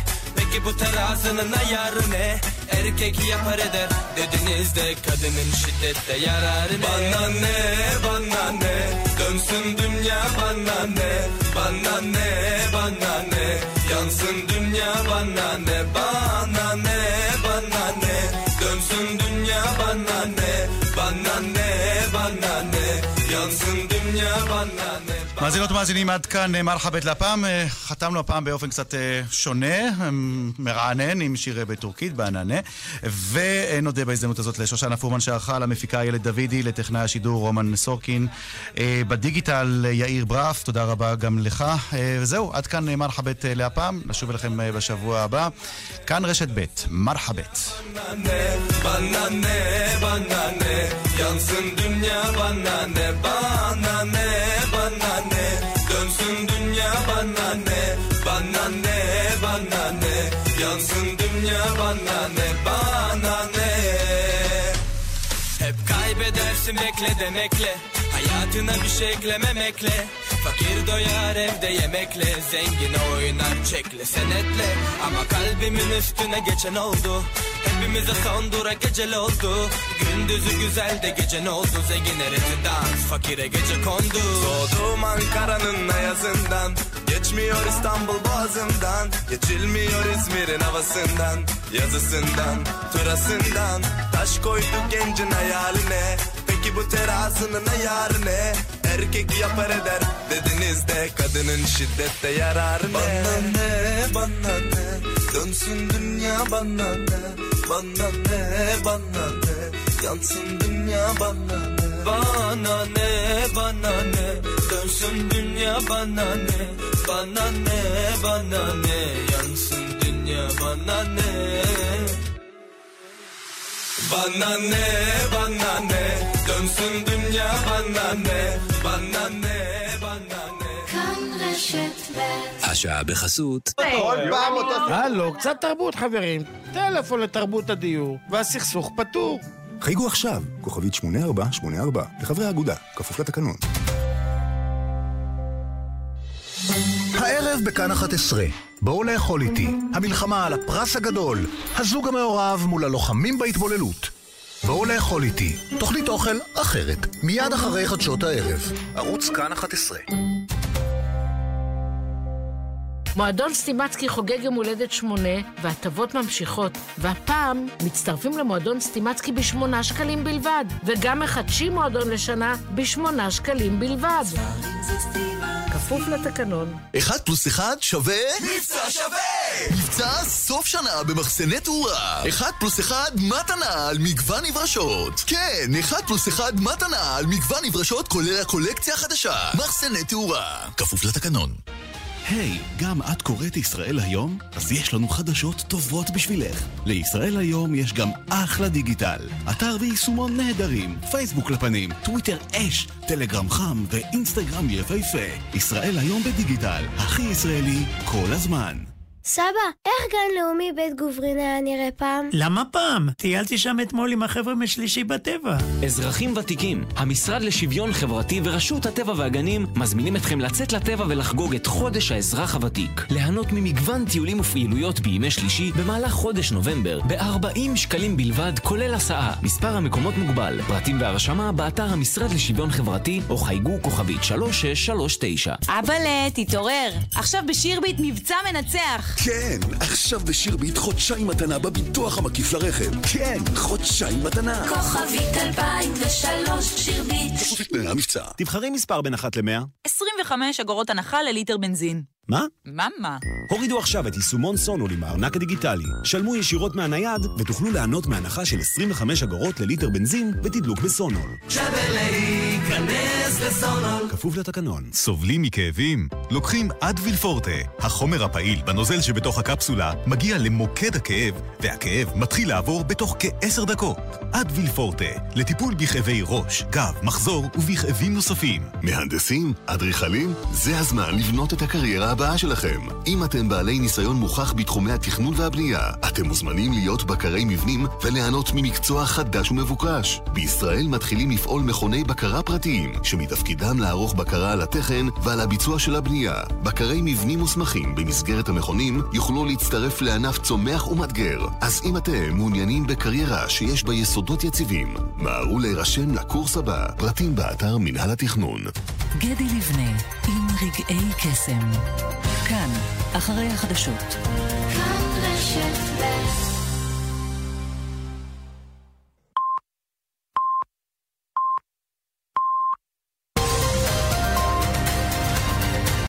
Speaker 22: Peki bu terazinin ayarı ne? Erkek yapar eder. Dediniz de Kadının şiddette yararı ne?
Speaker 21: Bana ne, bana ne? Dönsün dünya bana ne? Bana ne, bana ne? Yansın dünya bana ne? Bana ne, bana ne? Dönsün dünya bana ne? Bana ne, bana ne? Yansın dünya bana ne
Speaker 7: מאזינות ומאזינים עד כאן אה, מרחבת לפעם. אה, חתמנו הפעם באופן קצת אה, שונה, מרענן, עם שיר בטורקית, בעננה. ונודה בהזדמנות הזאת לשושנה פורמן שערכה, למפיקה איילת דוידי, לטכנאי השידור רומן סורקין. בדיגיטל יאיר ברף, תודה רבה גם לך. וזהו, עד כאן מרחבת להפעם. נשוב אליכם בשבוע הבא. כאן רשת ב', מרחבת.
Speaker 21: Yansın dünya bana ne Bana ne bana ne
Speaker 22: bekle demekle. Hayatına bir şey eklememekle. Fakir doyar evde yemekle. Zengin oynar çekle senetle. Ama kalbimin üstüne geçen oldu. Hepimize son dura gecel oldu. Gündüzü güzel de gece ne oldu? Zengine rezidans fakire gece kondu.
Speaker 21: Doğdum Ankara'nın ayazından Geçmiyor İstanbul boğazından. Geçilmiyor İzmir'in havasından Yazısından, turasından. Taş koyduk gencin hayaline Peki bu terazinin ayarı ne? Erkek yapar eder dediniz de Kadının şiddette yararı ne? Bana ne, bana ne? Dönsün dünya bana ne? Bana ne, bana ne? Yansın dünya bana ne?
Speaker 22: Bana ne bana ne? Dönsün dünya bana ne? Bana ne bana ne? Yansın dünya bana ne?
Speaker 21: Bana ne, bana ne Dönsün dünya bana ne Bana ne, bana ne
Speaker 3: כאן רשת ב'
Speaker 23: השעה בחסות.
Speaker 24: הלו, קצת תרבות חברים. טלפון לתרבות הדיור, והסכסוך פתור.
Speaker 5: חייגו עכשיו, כוכבית 8484, לחברי האגודה, כפוף לתקנון.
Speaker 25: הערב בכאן 11. בואו לאכול איתי. המלחמה על הפרס הגדול. הזוג המעורב מול הלוחמים בהתבוללות. בואו לאכול איתי. תוכנית אוכל אחרת. מיד אחרי חדשות הערב. ערוץ כאן 11.
Speaker 26: מועדון סטימצקי חוגג יום הולדת שמונה, וההטבות ממשיכות. והפעם מצטרפים למועדון סטימצקי בשמונה שקלים בלבד, וגם מחדשים מועדון לשנה בשמונה שקלים בלבד. כפוף לתקנון.
Speaker 27: אחד פלוס אחד שווה...
Speaker 28: מבצע שווה!
Speaker 27: מבצע סוף שנה במחסני תאורה. אחד פלוס אחד מתנה על מגוון נברשות. כן, אחד פלוס אחד מתנה על מגוון נברשות כולל הקולקציה החדשה. מחסני תאורה. כפוף לתקנון.
Speaker 12: היי, hey, גם את קוראת ישראל היום? אז יש לנו חדשות טובות בשבילך. לישראל היום יש גם אחלה דיגיטל. אתר ויישומון נהדרים, פייסבוק לפנים, טוויטר אש, טלגרם חם ואינסטגרם יפהפה. ישראל היום בדיגיטל, הכי ישראלי כל הזמן.
Speaker 29: סבא, איך גן לאומי בית גוברין היה נראה פעם?
Speaker 30: למה פעם? טיילתי שם אתמול עם החבר'ה משלישי בטבע.
Speaker 31: אזרחים ותיקים, המשרד לשוויון חברתי ורשות הטבע והגנים מזמינים אתכם לצאת לטבע ולחגוג את חודש האזרח הוותיק. ליהנות ממגוון טיולים ופעילויות בימי שלישי במהלך חודש נובמבר ב-40 שקלים בלבד, כולל הסעה. מספר המקומות מוגבל. פרטים והרשמה באתר המשרד לשוויון חברתי או חייגו כוכבית 3639.
Speaker 10: אבאלה, תתעורר. עכשיו בשירביט מבצע מנצח.
Speaker 11: כן, עכשיו בשירביט חודשיים מתנה בביטוח המקיף לרכב. כן, חודשיים מתנה.
Speaker 3: כוכבית 2003 שירביט.
Speaker 14: תבחרי מספר בין אחת למאה.
Speaker 10: 25 אגורות הנחה לליטר בנזין.
Speaker 14: מה?
Speaker 10: מה מה?
Speaker 14: הורידו עכשיו את יישומון סונול עם הארנק הדיגיטלי. שלמו ישירות מהנייד ותוכלו ליהנות מהנחה של 25 אגורות לליטר בנזין ותדלוק בסונול.
Speaker 21: שווה להיכנס לסונול.
Speaker 14: כפוף לתקנון.
Speaker 32: סובלים מכאבים? לוקחים אדוויל פורטה. החומר הפעיל בנוזל שבתוך הקפסולה מגיע למוקד הכאב, והכאב מתחיל לעבור בתוך כעשר דקות. אדוויל פורטה, לטיפול בכאבי ראש, גב, מחזור ובכאבים נוספים.
Speaker 13: מהנדסים? אדריכלים? זה הזמן לבנות את הקריירה הבאה שלכם. אם אתם בעלי ניסיון מוכח בתחומי התכנון והבנייה, אתם מוזמנים להיות בקרי מבנים וליהנות ממקצוע חדש ומבוקש. בישראל מתחילים לפעול מכוני בקרה פרטיים, שמתפקידם לערוך בקרה על התכן ועל הביצוע של הבנייה. בקרי מבנים מוסמכים במסגרת המכונים יוכלו להצטרף לענף צומח ומאתגר. אז אם אתם מעוניינים בקריירה שיש בה יסודות יציבים, מהרו להירשם לקורס הבא. פרטים באתר מינהל התכנון.
Speaker 6: גדי לבנה, עם רגעי קסם. כאן, אחרי החדשות.
Speaker 3: כאן רשת ב'